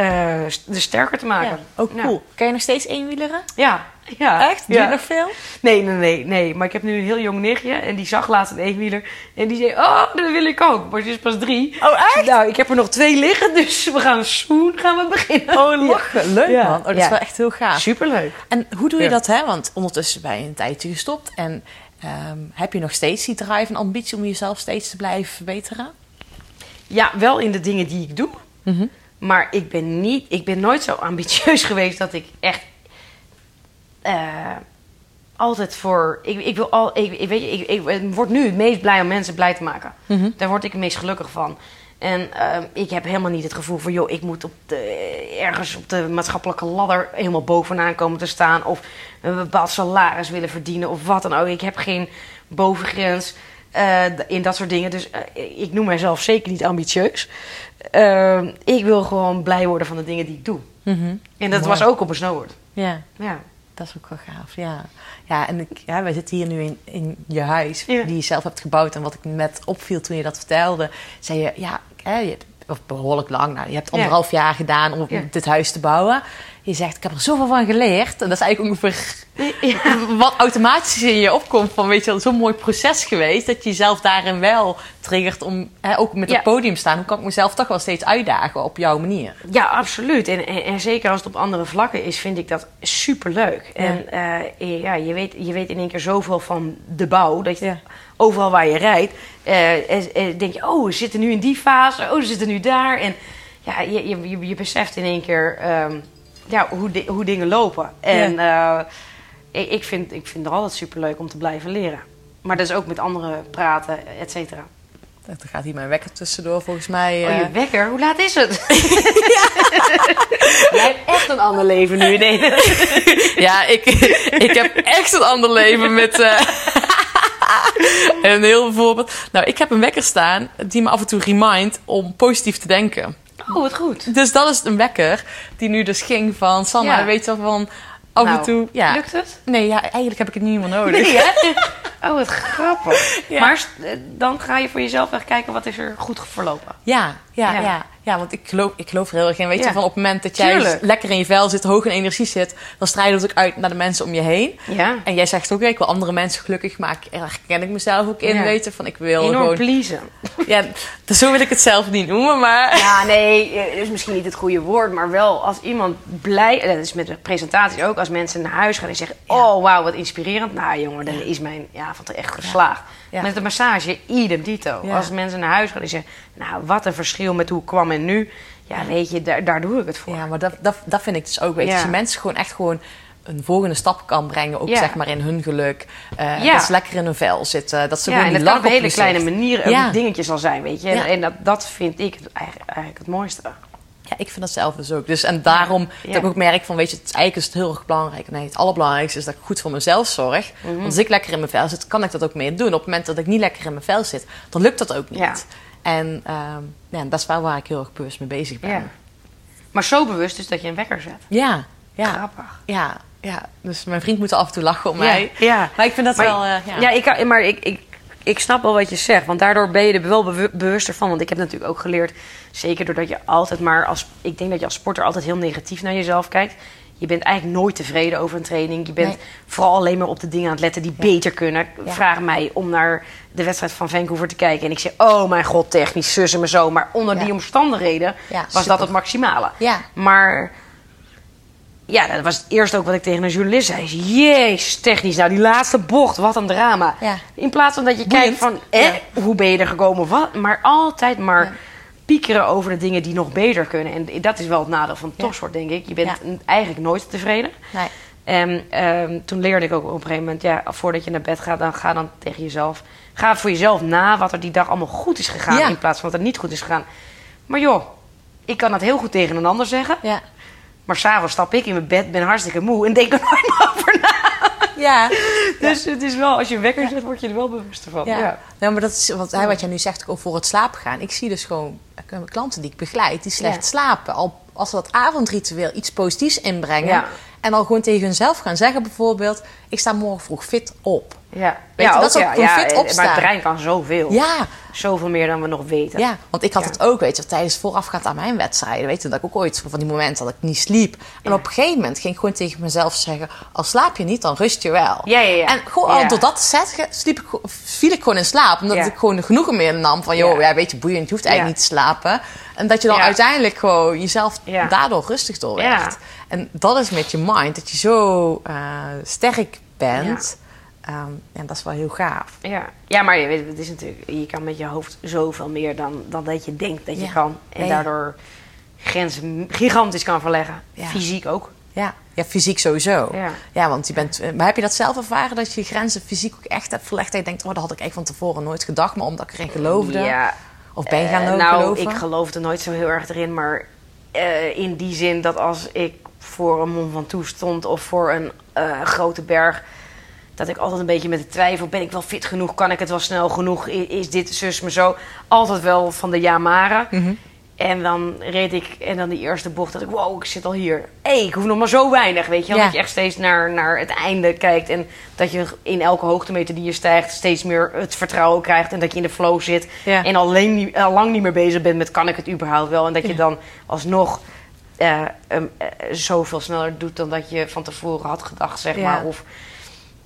Eh de sterker te maken. Ja. Ook Ja. cool. Kan je nog steeds eenwieleren? Ja. ja. Echt? Doe Ja. je nog veel? Nee, nee, nee, nee. Maar ik heb nu een heel jong nichtje. En die zag laatst een eenwieler. En die zei, oh, dat wil ik ook. Maar ze is pas drie. Oh, echt? Nou, ik heb er nog twee liggen. Dus we gaan zoen gaan we beginnen. Oh, lachen. Leuk, man. Oh, dat is wel echt heel gaaf. Superleuk. En hoe doe je dat, hè? Want ondertussen ben je een tijdje gestopt. En ehm, heb je nog steeds die drive en ambitie om jezelf steeds te blijven verbeteren? Ja, wel in de dingen die ik doe. Mhm. Maar ik ben, niet, ik ben nooit zo ambitieus geweest dat ik echt eh, altijd voor. Ik, ik wil al. Ik, ik, weet je, ik, ik word nu het meest blij om mensen blij te maken. Mhm. Daar word ik het meest gelukkig van. En eh, ik heb helemaal niet het gevoel van, joh, ik moet op de, ergens op de maatschappelijke ladder helemaal bovenaan komen te staan. Of een bepaald salaris willen verdienen of wat dan ook. Ik heb geen bovengrens eh, in dat soort dingen. Dus ik noem mijzelf zeker niet ambitieus. Eh, ik wil gewoon blij worden van de dingen die ik doe. En dat Mooi. was ook op een snowboard. Ja, Ja. dat is ook wel gaaf. Ja, ja en ik, ja, wij zitten hier nu in, in je huis, Ja. die je zelf hebt gebouwd. En wat ik net opviel toen je dat vertelde, zei je, ja, hè, je of behoorlijk lang, nou, je hebt anderhalf jaar gedaan om Ja. dit huis te bouwen. Je zegt, ik heb er zoveel van geleerd. En dat is eigenlijk ongeveer Ja. wat automatisch in je opkomt van, weet je wel, zo'n mooi proces geweest. Dat je jezelf daarin wel triggert om, hè, ook met Ja. het podium staan. Hoe kan ik mezelf toch wel steeds uitdagen op jouw manier? Ja, absoluut. En, en, en zeker als het op andere vlakken is, vind ik dat superleuk. En eh, ja, je, weet, je weet in één keer zoveel van de bouw. Dat je Ja. overal waar je rijdt, eh, eh, eh, denk je... oh, we zitten nu in die fase, oh, we zitten nu daar. En ja, je, je, je, je beseft in één keer ehm, ja, hoe, di- hoe dingen lopen. En eh, ik, ik, vind, ik vind het altijd superleuk om te blijven leren. Maar dat is ook met anderen praten, et cetera. Dan gaat hier mijn wekker tussendoor volgens mij. Oh, eh. je wekker? Hoe laat is het? Jij hebt echt een ander leven nu. Nee. Ja, ik, ik heb echt een ander leven met. eh, een heel voorbeeld. Nou, ik heb een wekker staan die me af en toe remindt om positief te denken. Oh, wat goed. Dus dat is een wekker die nu dus ging van Sanna, Ja. weet je wel, van af en Nou, toe. Ja. Lukt het? Nee, ja, eigenlijk heb ik het niet meer nodig. Nee, hè? Oh, wat grappig. Ja. Maar eh, dan ga je voor jezelf echt kijken wat is er goed verlopen. Ja, ja, Ja. ja. Ja. want ik geloof, ik geloof er heel erg in. Weet Ja. je, van op het moment dat jij Tuurlijk. lekker in je vel zit, hoog in energie zit, dan straal je dat ook uit naar de mensen om je heen. Ja. En jij zegt ook, ik wil andere mensen gelukkig maken. Daar herken ik mezelf ook in, Ja. weten van ik wil Enorm gewoon... pleasen. Ja, dus zo wil ik het zelf niet noemen, maar... Ja, nee, eh, is misschien niet het goede woord, maar wel als iemand blij, en dat is met de presentaties ook, als mensen naar huis gaan en zeggen, oh wauw, wat inspirerend. Nou jongen, dan is mijn avond echt geslaagd. Ja. Met de massage, idem dito. Ja. Als mensen naar huis gaan en zeggen, nou wat een verschil met hoe ik kwam en nu. Ja, weet je, daar, daar doe ik het voor. Ja, maar dat, dat, dat vind ik dus ook. Weet je, Ja. als je mensen gewoon echt gewoon een volgende stap kan brengen. Ook Ja. zeg maar in hun geluk. Ja. Dat ze lekker in hun vel zitten. Dat ze ja, gewoon en dat kan op een hele kleine manier een Ja. dingetje zal zijn, weet je. En, en dat, dat vind ik eigenlijk, eigenlijk het mooiste. Ik vind dat zelf dus ook. Dus, en daarom Ja. dat ik ook merk van, weet je, het, is eigenlijk is het heel erg belangrijk. Nee, het allerbelangrijkste is dat ik goed voor mezelf zorg. Mhm. Want als ik lekker in mijn vel zit, kan ik dat ook meer doen. Op het moment dat ik niet lekker in mijn vel zit, dan lukt dat ook niet. Ja. En ehm, ja, dat is wel waar ik heel erg bewust mee bezig ben. Ja. Maar zo bewust dus dat je een wekker zet. Ja, ja, Grappig. ja, ja. Dus mijn vriend moet af en toe lachen om mij. Ja. Maar ik vind dat Maar- wel, eh, ja. Ja, ik, maar ik, ik, ik snap wel wat je zegt. Want daardoor ben je er wel bewu- bewuster van. Want ik heb natuurlijk ook geleerd... zeker doordat je altijd maar als... ik denk dat je als sporter altijd heel negatief naar jezelf kijkt. Je bent eigenlijk nooit tevreden over een training. Je bent Nee. vooral alleen maar op de dingen aan het letten die beter kunnen. Ja. Vraag mij om naar de wedstrijd van Vancouver te kijken. En ik zeg, oh mijn god, technisch, zussen me zo. Maar onder Ja. die omstandigheden was super. dat het maximale. Ja. Maar ja, dat was het eerste ook wat ik tegen een journalist zei. Jezus, technisch. Nou, die laatste bocht, wat een drama. Ja. In plaats van dat je Boeiend. kijkt van, eh, hoe ben je er gekomen? Wat? Maar altijd maar Ja. piekeren over de dingen die nog beter kunnen. En dat is wel het nadeel van topsport, denk ik. Je bent eigenlijk nooit tevreden. Nee. En ehm, toen leerde ik ook op een gegeven moment, ja, voordat je naar bed gaat, dan ga dan tegen jezelf. Ga voor jezelf na wat er die dag allemaal goed is gegaan. In plaats van wat er niet goed is gegaan. Maar joh, ik kan dat heel goed tegen een ander zeggen. Ja. Maar s'avonds stap ik in mijn bed, ben hartstikke moe en denk er nooit meer over na. Ja. Dus het is wel, als je een wekker zet, word je er wel bewuster van. Ja. Ja. Maar dat is wat, hè, wat jij nu zegt, ook voor het slapen gaan. Ik zie dus gewoon eh, klanten die ik begeleid, die slecht Ja. slapen. Al als ze dat avondritueel iets positiefs inbrengen. En al gewoon tegen hunzelf gaan zeggen bijvoorbeeld... ik sta morgen vroeg fit op. Ja, Weet ja, je, dat ook, is ook ja, ja, fit eh, opstaan. Maar het brein kan zoveel. Ja, Zoveel meer dan we nog weten. ja, want ik had het ook, weet je, tijdens voorafgaand aan mijn wedstrijden. Weet je, dat ik ook ooit van die momenten dat ik niet sliep. En op een gegeven moment ging ik gewoon tegen mezelf zeggen... al slaap je niet, dan rust je wel. Ja, ja, ja. En gewoon al door dat te zeggen, sliep ik, viel ik gewoon in slaap. Omdat ik gewoon genoegen meer nam van... joh, Ja. weet je, boeiend, je hoeft eigenlijk niet te slapen. En dat je dan uiteindelijk gewoon jezelf daardoor rustig door werd. En dat is met je mind, dat je zo eh, sterk bent. Ehm, en dat is wel heel gaaf. Ja. ja, maar je weet, het is natuurlijk, je kan met je hoofd zoveel meer dan, dan dat je denkt dat je Ja. kan. En Ja, ja. daardoor grenzen gigantisch kan verleggen. Fysiek ook. Ja, ja fysiek sowieso. Ja. want je bent. eh, Maar heb je dat zelf ervaren dat je grenzen fysiek ook echt hebt verlegd? Dat je denkt, oh, dat had ik echt van tevoren nooit gedacht, maar omdat ik erin geloofde. Ja. Of ben je gaan lo- nou, geloven? ik geloofde nooit zo heel erg erin. Maar eh, in die zin dat als ik voor een Mont Ventoux stond of voor een grote berg... dat ik altijd een beetje met de twijfel... ben ik wel fit genoeg? Kan ik het wel snel genoeg? Is dit zus me zo? Altijd wel van de Yamara. Mhm. En dan reed ik, en dan die eerste bocht, dat ik, wow, ik zit al hier. Hé, hey, ik hoef nog maar zo weinig, weet je. Ja. Dat je echt steeds naar, naar het einde kijkt. En dat je in elke hoogtemeter die je stijgt, steeds meer het vertrouwen krijgt. En dat je in de flow zit. Ja. En alleen al lang niet meer bezig bent met, kan ik het überhaupt wel? En dat je dan alsnog eh, zoveel sneller doet dan dat je van tevoren had gedacht, zeg maar. Of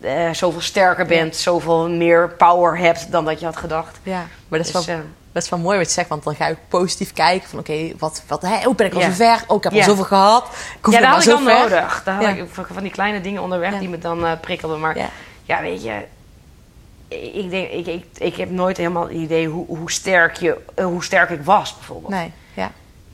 eh, zoveel sterker bent, zoveel meer power hebt dan dat je had gedacht. Ja, maar dat is, Dus, wel, eh, is wel mooi wat je zegt, want dan ga je ook positief kijken van oké, wat, wat, hè, hoe ben ik al zo ver? Oh, ik heb al zoveel gehad. Ik hoef ja, dat had ik dan ver. nodig. Daar had ik van die kleine dingen onderweg die me dan eh, prikkelden. Maar ja, weet je, ik, denk, ik, ik, ik heb nooit helemaal het idee hoe, hoe, sterk je, hoe sterk ik was, bijvoorbeeld. Nee.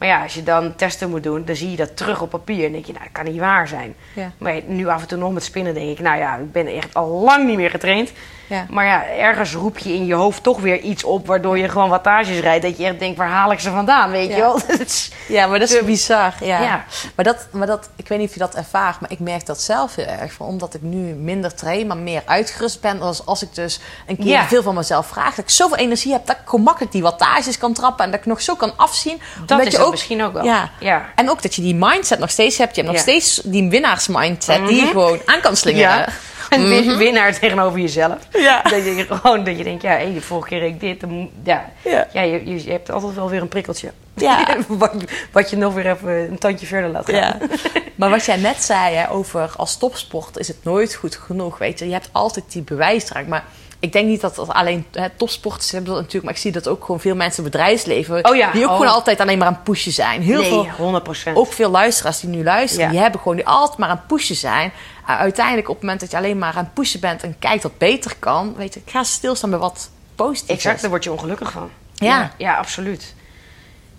Maar ja, als je dan testen moet doen, dan zie je dat terug op papier. En denk je, nou, dat kan niet waar zijn. Ja. Maar nu af en toe nog met spinnen denk ik, nou ja, ik ben echt al lang niet meer getraind. Ja. Maar ja, ergens roep je in je hoofd toch weer iets op... waardoor je gewoon wattages rijdt. Dat je echt denkt, waar haal ik ze vandaan, weet Ja. je wel? Ja, maar dat is bizar. Ja. Maar, dat, maar dat, ik weet niet of je dat ervaart, maar ik merk dat zelf heel erg. Omdat ik nu minder train, maar meer uitgerust ben. Als, als ik dus een keer veel van mezelf vraag. Dat ik zoveel energie heb dat ik gewoon makkelijk die wattages kan trappen. En dat ik nog zo kan afzien. Dat je het ook, misschien ook wel. Ja. Ja. En ook dat je die mindset nog steeds hebt. Je hebt nog steeds die winnaarsmindset die je Mhm. gewoon aan kan slingeren. Ja. Een win- winnaar tegenover jezelf. Ja. Dat je gewoon dat je denkt, ja, hé, de vorige keer ik dit. dan ja, Ja. ja. je, je, je hebt altijd wel weer een prikkeltje. Ja. wat, wat je nog weer even een tandje verder laat gaan. Ja. Maar wat jij net zei hè, over als topsport is het nooit goed genoeg. Weet je, je hebt altijd die bewijsdrang. Maar ik denk niet dat dat alleen hè, topsporters hebben dat natuurlijk. Maar ik zie dat ook gewoon veel mensen in het bedrijfsleven. Oh ja, Die ook oh. gewoon altijd alleen maar aan het pushen zijn. Heel nee, veel, 100 procent. ook veel luisteraars die nu luisteren. Ja. Die hebben gewoon die altijd maar aan het pushen zijn. Uh, uiteindelijk op het moment dat je alleen maar aan het pushen bent. En kijkt wat beter kan. Weet je, ga stilstaan bij wat positief Exact, is. daar word je ongelukkig van. Ja. ja, ja, absoluut.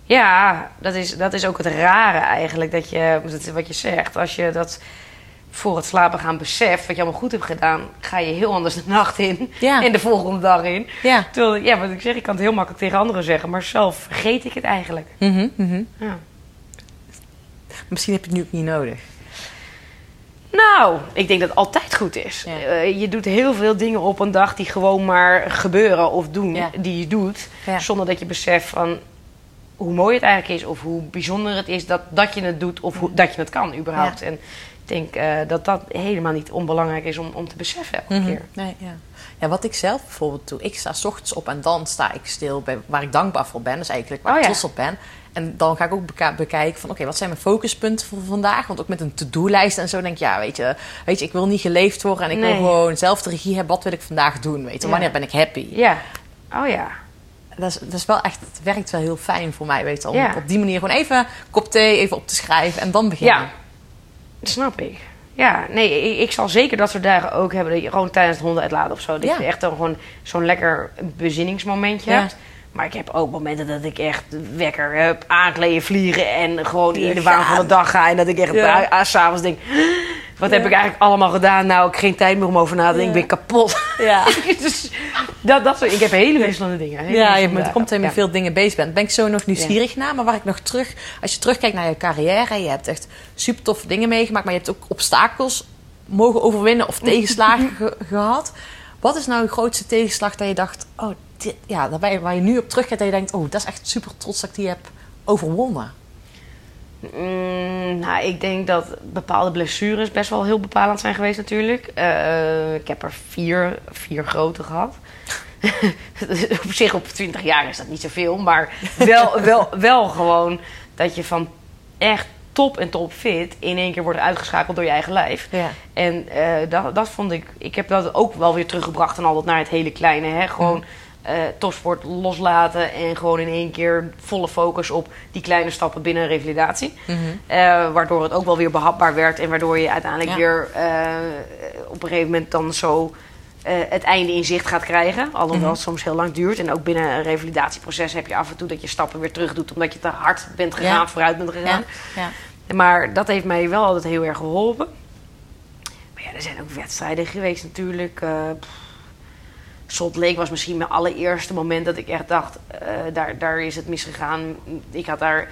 Ja, dat is, dat is ook het rare eigenlijk. Dat je, dat is wat je zegt, als je dat voor het slapen gaan beseft, wat je allemaal goed hebt gedaan, ga je heel anders de nacht in Ja. en de volgende dag in. Ja. Terwijl, ja, wat ik zeg, ik kan het heel makkelijk tegen anderen zeggen, maar zelf vergeet ik het eigenlijk. Mhm, mhm. Ja. Misschien heb je het nu ook niet nodig. Nou, ik denk dat het altijd goed is. Ja. Eh, je doet heel veel dingen op een dag die gewoon maar gebeuren of doen, Ja. die je doet, zonder dat je beseft van hoe mooi het eigenlijk is of hoe bijzonder het is dat, dat je het doet of hoe, dat je het kan überhaupt. En denk eh, dat dat helemaal niet onbelangrijk is om, om te beseffen elke Mhm. keer. Nee, ja. ja, wat ik zelf bijvoorbeeld doe, ik sta 's ochtends op en dan sta ik stil bij waar ik dankbaar voor ben. Dus eigenlijk waar Oh ik ja. trots op ben. En dan ga ik ook bekijken van oké, wat zijn mijn focuspunten voor vandaag? Want ook met een to-do-lijst en zo denk ik, ja, weet je, weet je, ik wil niet geleefd worden en ik Nee. wil gewoon zelf de regie hebben. Wat wil ik vandaag doen? Weet je, Ja. wanneer ben ik happy? Ja. Oh ja. Dat, is, dat is wel echt, het werkt wel heel fijn voor mij, weet je, om Ja. op die manier gewoon even kop thee, even op te schrijven en dan beginnen. Ja. Dat snap ik. Ja, nee, ik, ik zal zeker dat soort dagen ook hebben. Dat je gewoon tijdens het honden uitlaten of zo. Dat Ja. je echt dan gewoon zo'n lekker bezinningsmomentje Ja. hebt. Maar ik heb ook momenten dat ik echt wekker heb, aankleden, vliegen en gewoon in de waan van de dag ga. En dat ik echt Ja. s'avonds denk, wat heb ik eigenlijk allemaal gedaan? Nou, ik heb geen tijd meer om over na te denken. Ja. Ik ben kapot. Ja. dus dat, dat ik heb hele wisselende dingen. hele Ja, je bent, komt dat je met Ja. veel dingen bezig bent. Ben ik zo nog nieuwsgierig naar. Maar waar ik nog terug... Als je terugkijkt naar je carrière... Je hebt echt super toffe dingen meegemaakt. Maar je hebt ook obstakels mogen overwinnen. Of tegenslagen ge- gehad. Wat is nou je grootste tegenslag dat je dacht... Oh, ja, daarbij, waar je nu op terugkijkt. Dat je denkt... Oh, dat is echt super trots dat ik die heb overwonnen. Mm, nou, ik denk dat bepaalde blessures best wel heel bepalend zijn geweest natuurlijk. Eh, ik heb er vier, vier grote gehad. op zich op 20 jaar is dat niet zoveel. Maar wel, wel, wel gewoon dat je van echt top en top fit... in één keer wordt uitgeschakeld door je eigen lijf. Ja. En eh, dat, dat vond ik... Ik heb dat ook wel weer teruggebracht en altijd naar het hele kleine. Hè? Gewoon eh, topsport loslaten en gewoon in één keer volle focus op die kleine stappen binnen een revalidatie. Eh, waardoor het ook wel weer behapbaar werd en waardoor je uiteindelijk Ja. weer eh, op een gegeven moment dan zo het einde in zicht gaat krijgen. Alhoewel het soms heel lang duurt. En ook binnen een revalidatieproces heb je af en toe dat je stappen weer terug doet omdat je te hard bent gegaan, Ja. vooruit bent gegaan. Ja. Ja. Maar dat heeft mij wel altijd heel erg geholpen. Maar ja, er zijn ook wedstrijden geweest natuurlijk. pff, Salt was misschien mijn allereerste moment dat ik echt dacht... eh, daar, daar is het misgegaan. Ik had daar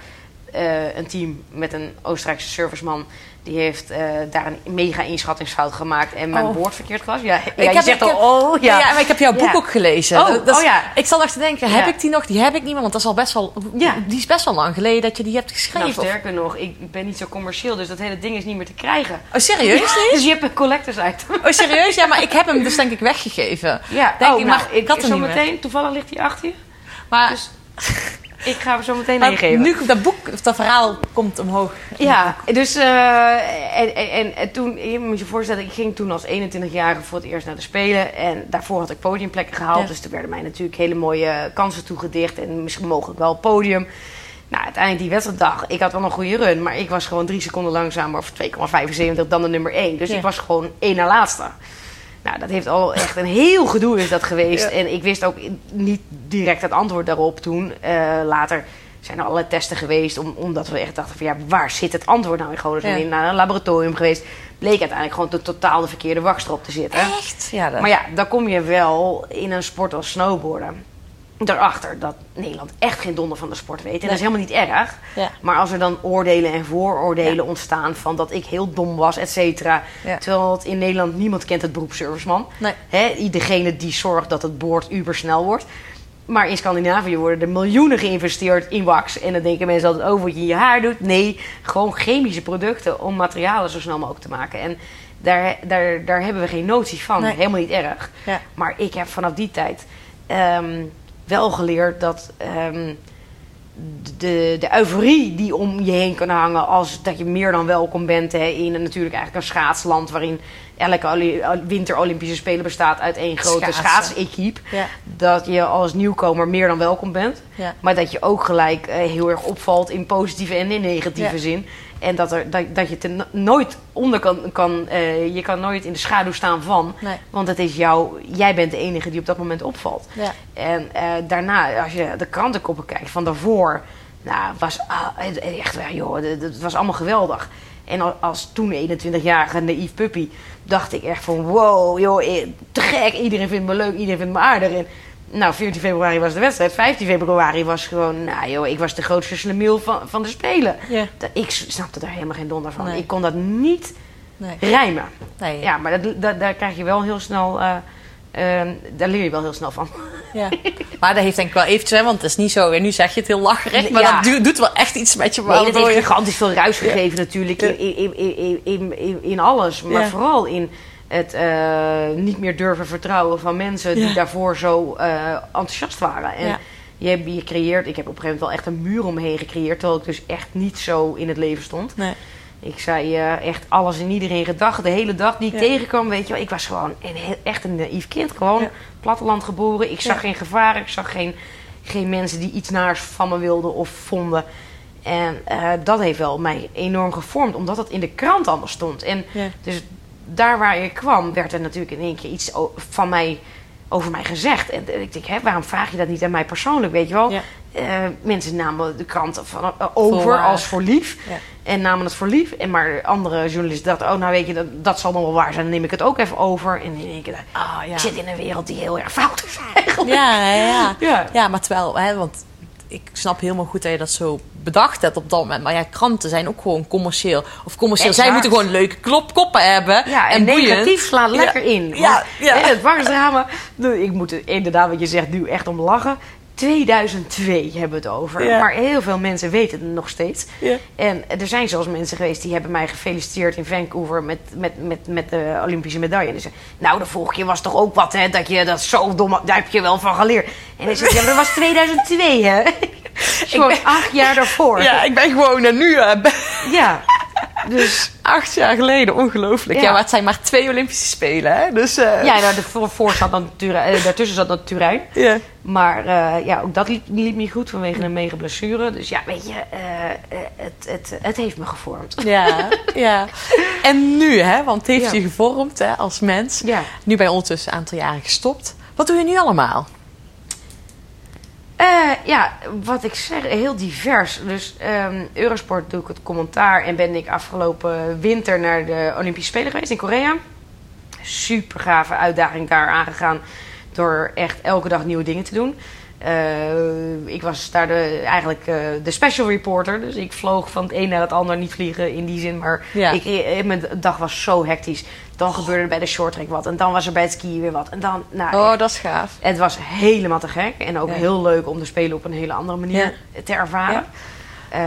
eh, een team met een Oostenrijkse serviceman... die heeft eh, daar een mega inschattingsfout gemaakt... en mijn Oh. woord verkeerd glas. Ja, ja, Ik je heb- zegt al, oh Ja. ja. maar ik heb jouw boek Ja. ook gelezen. Oh, Dat oh ja. Ik zal echt denken, heb ik die nog? Die heb ik niet meer, want dat is al best wel... Ja. Die is best wel lang geleden dat je die hebt geschreven. Nou, sterker nog, ik ben niet zo commercieel... dus dat hele ding is niet meer te krijgen. Oh, serieus niet? Dus je hebt een collectors item. Oh, serieus? Ja, maar ik heb hem dus denk ik weggegeven. Ja, Denk oh, ik, nou, maar ik had hem zo niet meteen, toevallig ligt hij achter je. Maar, Dus ik ga hem zo meteen maar meegeven. nu dat boek, dat verhaal komt omhoog. Ja, dus eh, en, en, en, en toen, je moet je voorstellen, ik ging toen als 21-jarige voor het eerst naar de Spelen. En daarvoor had ik podiumplekken gehaald. Ja. Dus toen werden mij natuurlijk hele mooie kansen toegedicht. En misschien mogelijk wel podium. Nou, uiteindelijk die wedstrijddag, ik had wel een goede run. Maar ik was gewoon drie seconden langzamer, of 2,75 dan de nummer 1. Dus Ja. ik was gewoon één na laatste. Nou, dat heeft al echt een heel gedoe is dat geweest. Ja. En ik wist ook niet direct het antwoord daarop toen. Eh, later zijn er allerlei testen geweest, om, omdat we echt dachten van ja, waar zit het antwoord nou in? Zijn Ja. naar een laboratorium geweest, bleek uiteindelijk gewoon de totaal de verkeerde wakstrop te zitten. Echt? Ja, dat... Maar ja, dan kom je wel in een sport als snowboarden. Daarachter dat Nederland echt geen donder van de sport weet. En dat is helemaal niet erg. Ja. Maar als er dan oordelen en vooroordelen ontstaan van dat ik heel dom was, et cetera. Ja. Terwijl het in Nederland niemand kent het beroep serviceman. Nee. Hè, iedereen die zorgt dat het boord ubersnel wordt. Maar in Scandinavië worden er miljoenen geïnvesteerd in wax. En dan denken mensen altijd over wat je in je haar doet. Nee, gewoon chemische producten om materialen zo snel mogelijk te maken. En daar, daar, daar hebben we geen notie van. Nee. Helemaal niet erg. Maar ik heb vanaf die tijd ehm, wel geleerd dat ehm, de, de euforie die om je heen kan hangen als dat je meer dan welkom bent hè, in een, natuurlijk eigenlijk een schaatsland waarin elke winter Olympische Spelen bestaat uit één grote schaatsequipe. Ja. Dat je als nieuwkomer meer dan welkom bent. Ja. Maar dat je ook gelijk eh, heel erg opvalt in positieve en in negatieve Ja. zin. En dat, er, dat, dat je no- nooit onder kan, kan eh, je kan nooit in de schaduw staan van. Nee. Want het is jou, jij bent de enige die op dat moment opvalt. Ja. En eh, daarna, als je de krantenkoppen kijkt van daarvoor, nou, was het- echt, joh, het, het was allemaal geweldig. En al- als toen 21-jarige naïef puppy, dacht ik echt van, wow, joh, eh, te gek, iedereen vindt me leuk, iedereen vindt me aardig. En, nou, 14 februari was de wedstrijd, 15 februari was gewoon, nou joh, ik was de grootste slemiel van, van de Spelen. Ik snapte daar helemaal geen donder van. Nee. Ik kon dat niet Nee. rijmen. Nee. Ja, maar dat, dat, daar krijg je wel heel snel, eh, eh, daar leer je wel heel snel van. Ja. Maar dat heeft denk ik wel eventjes, hè, want het is niet zo, en nu zeg je het heel lacherig, maar Ja. dat doet, wel echt iets met je. Nee, waardoor heeft gigantisch veel ruis gegeven natuurlijk in, in, in, in, alles. Maar vooral in het eh, niet meer durven vertrouwen van mensen die Ja. daarvoor zo eh, enthousiast waren. En Ja. je, hebt- je creëert, ik heb op een gegeven moment wel echt een muur om me heen gecreëerd, terwijl ik dus echt niet zo in het leven stond. Nee. Ik zei eh, echt alles en iedereen gedacht, de hele dag die ik Ja. tegenkwam, weet je wel. Ik was gewoon een, echt een naïef kind, gewoon platteland geboren. Ik zag geen gevaar, ik zag geen, geen mensen die iets naars van me wilden of vonden. En dat heeft wel mij enorm gevormd, omdat het in de krant allemaal stond. En dus daar waar ik kwam, werd er natuurlijk in één keer iets van mij, over mij gezegd. En ik denk, hè, waarom vraag je dat niet aan mij persoonlijk, weet je wel? Ja. Eh, mensen namen de krant van, eh, over waar. als voor lief. Ja. En namen het voor lief. En maar andere journalisten dachten, oh nou weet je, dat, dat zal dan wel waar zijn. Dan neem ik het ook even over. En in één keer, ik, Ah, ja. ik zit in een wereld die heel erg fout is eigenlijk. Ja, ja, ja. Ja. ja, maar terwijl, hè, want ik snap helemaal goed dat je dat zo bedacht hebt op dat moment. Maar ja, kranten zijn ook gewoon commercieel. Of commercieel. Zij moeten gewoon leuke klop, koppen hebben. Ja, en, en negatief slaat lekker Ja. in. Ja, Want, ja. hè, het warmdrama, nou, ik moet er inderdaad wat je zegt nu echt om lachen. 2002 hebben we het over. Ja. Maar heel veel mensen weten het nog steeds. Ja. En er zijn zelfs mensen geweest die hebben mij gefeliciteerd in Vancouver met, met, met, met de Olympische medaille. En die zeiden, nou de vorige keer was toch ook wat hè, dat je dat zo dom. Daar heb je wel van geleerd. En ik zei, ja, maar dat was 2002 hè. Gewoon acht jaar daarvoor. Ja, ik ben gewoon nu ja. Dus acht jaar geleden. Ongelooflijk. Ja. Ja. maar het zijn maar twee Olympische Spelen, hè? Dus, eh, ja, nou, de voor, zat dan Turijn, eh, daartussen zat dan Turijn. Maar eh, ja, ook dat liep, liep niet goed vanwege een mega blessure. Dus ja, weet je, het, het, het heeft me gevormd. Ja, ja. En nu, hè? Want het heeft Ja. je gevormd hè, als mens. Ja. Nu ben je ondertussen een aantal jaren gestopt. Wat doe je nu allemaal? Eh, ja, wat ik zeg, heel divers. Dus ehm, Eurosport doe ik het commentaar en ben ik afgelopen winter naar de Olympische Spelen geweest in Korea. Super gave uitdaging daar aangegaan door echt elke dag nieuwe dingen te doen. Eh, ik was daar de, eigenlijk eh, de special reporter. Dus ik vloog van het een naar het ander. Niet vliegen in die zin, maar Ja. ik, mijn dag was zo hectisch. Dan gebeurde er bij de shorttrack wat. En dan was er bij het skiën weer wat. En dan, nou, Oh, dat is gaaf. het was helemaal te gek. En ook Ja. heel leuk om de Spelen op een hele andere manier te ervaren. Eh,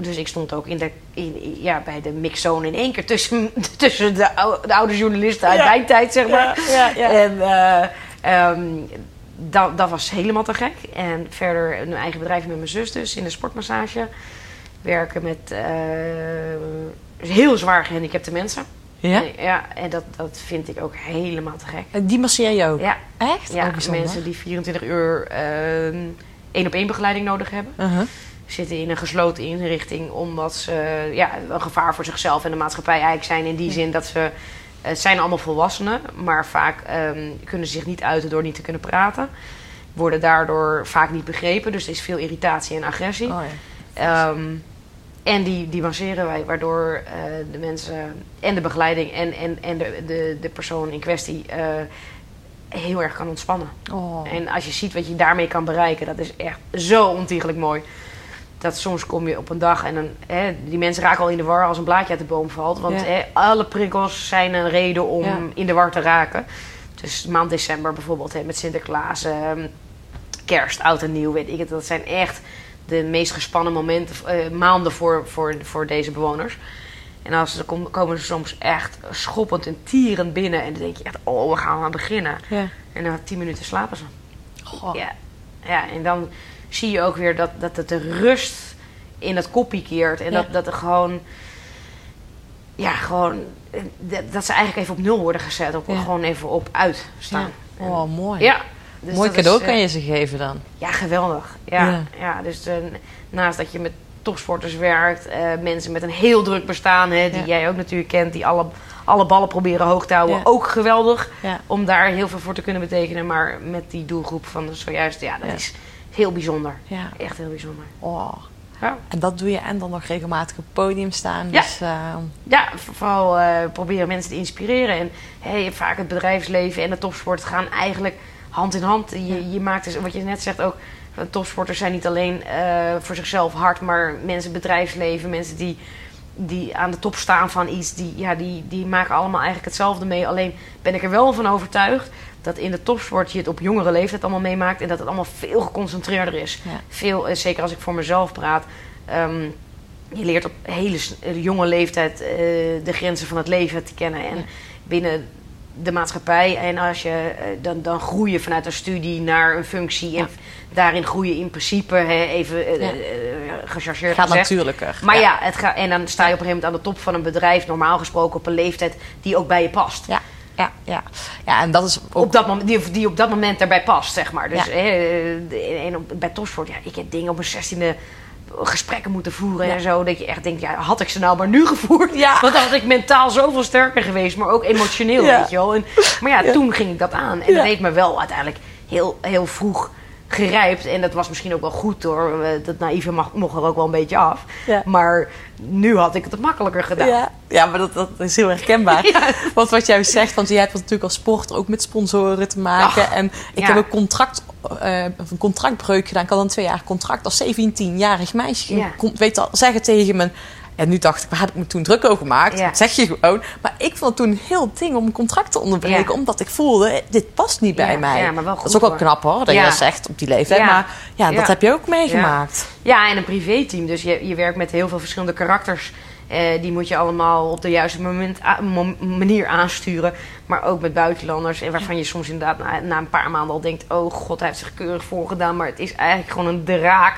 dus ik stond ook in de, in, ja, bij de mixzone in één keer tussen, tussen de, ou- de oude journalisten uit mijn tijd, zeg maar. Ja, ja, ja. En eh, ehm, dat, dat was helemaal te gek. En verder een eigen bedrijf met mijn zus dus in de sportmassage. Werken met eh, heel zwaar gehandicapte mensen. Ja? ja en dat, dat vind ik ook helemaal te gek. Die masseer je ook? Ja, Echt? ja, Oh, mensen die 24 uur ehm, één op één begeleiding nodig hebben. Uh-huh. Zitten in een gesloten inrichting omdat ze ja, een gevaar voor zichzelf en de maatschappij eigenlijk zijn. In die zin dat ze. Het zijn allemaal volwassenen, maar vaak ehm, kunnen ze zich niet uiten door niet te kunnen praten. worden daardoor vaak niet begrepen. Dus er is veel irritatie en agressie. Oh, ja. Ehm, en die, die masseren wij, waardoor eh, de mensen en de begeleiding en, en, en de, de, de persoon in kwestie eh, heel erg kan ontspannen. Oh. En als je ziet wat je daarmee kan bereiken, dat is echt zo ontiegelijk mooi. Dat soms kom je op een dag en dan, hè, die mensen raken al in de war als een blaadje uit de boom valt. Want Ja. hè, alle prikkels zijn een reden om Ja. in de war te raken. Dus maand december bijvoorbeeld hè, met Sinterklaas, ehm, kerst, oud en nieuw, weet ik het. Dat zijn echt de meest gespannen momenten, eh, maanden voor, voor, voor deze bewoners. En als ze, dan kom- komen ze soms echt schoppend en tierend binnen. En dan denk je echt, oh, we gaan aan beginnen. Ja. En na tien minuten slapen ze. Goh. Ja. ja, en dan zie je ook weer dat, dat het de rust in het koppie keert. En Ja. dat, dat er gewoon... Ja, gewoon... eh, Dat, dat ze eigenlijk even op nul worden gezet. Ja. Gewoon even op uit staan. Ja. Oh, mooi. Ja. Dus mooi is, cadeau eh, kan je ze geven dan. Ja, geweldig. Ja, Ja. ja. dus eh, naast dat je met topsporters werkt... eh, mensen met een heel druk bestaan... Hè, die Ja. jij ook natuurlijk kent... die alle, alle ballen proberen hoog te houden. Ja. Ook geweldig om daar heel veel voor te kunnen betekenen. Maar met die doelgroep van zojuist, ja, dat is heel bijzonder. Ja. Echt heel bijzonder. Oh. Ja, En dat doe je en dan nog regelmatig op het podium staan. Ja. Dus, eh, ja vooral proberen mensen te inspireren. En hey, vaak het bedrijfsleven en de topsport gaan eigenlijk hand in hand. Je, je maakt dus, wat je net zegt ook, topsporters zijn niet alleen eh, voor zichzelf hard, maar mensen, bedrijfsleven, mensen die, die aan de top staan van iets, die, ja, die, die maken allemaal eigenlijk hetzelfde mee. Alleen ben ik er wel van overtuigd dat in de topsport je het op jongere leeftijd allemaal meemaakt en dat het allemaal veel geconcentreerder is. Ja. Veel, eh, zeker als ik voor mezelf praat. ehm, je leert op hele jonge leeftijd eh, de grenzen van het leven te kennen. En Ja. binnen de maatschappij. En als je, eh, dan, dan groei je vanuit een studie naar een functie. En daarin groei je in principe, hè, even eh, Ja. eh, gechargeerd gaat gezegd. natuurlijker. Maar ja, het gaat, en dan sta je op een gegeven moment aan de top van een bedrijf, normaal gesproken op een leeftijd die ook bij je past. Ja, ja, ja. Ja, en dat is ook... Op dat moment, die, die op dat moment daarbij past, zeg maar. Dus hè, en op, bij topsport, ja, ik heb dingen op mijn zestiende gesprekken moeten voeren Ja. en zo. Dat je echt denkt, ja, had ik ze nou maar nu gevoerd? Ja. Want dan had ik mentaal zoveel sterker geweest, maar ook emotioneel, Ja. weet je wel. En, maar ja, toen ging ik dat aan. En dat heeft me wel uiteindelijk heel, heel vroeg gerijpt. En dat was misschien ook wel goed hoor. Eh, Dat naïeve mag, mocht er ook wel een beetje af. Ja. Maar nu had ik het makkelijker gedaan. Ja, ja maar dat, dat is heel herkenbaar. Ja. Want wat jij zegt, want jij hebt natuurlijk als sporter ook met sponsoren te maken. Ach, en ik ja. heb een, contract, eh, een contractbreuk gedaan. Ik had een twee jaar contract als 17-jarig meisje. Ik kon, weet al, zeggen tegen me. En nu dacht ik, waar heb ik me toen druk over gemaakt? Ja. Dat zeg je gewoon. Maar ik vond het toen een heel ding om een contract te onderbreken. Ja. Omdat ik voelde, dit past niet bij Ja, mij. ja, maar wel dat is ook wel knap hoor, dat je dat zegt op die leeftijd. Maar ja, dat heb je ook meegemaakt. Ja, en een privéteam. Dus je, je werkt met heel veel verschillende karakters. Eh, die moet je allemaal op de juiste moment, manier aansturen. Maar ook met buitenlanders. En waarvan je soms inderdaad na, na een paar maanden al denkt... oh god, hij heeft zich keurig voorgedaan. Maar het is eigenlijk gewoon een draak.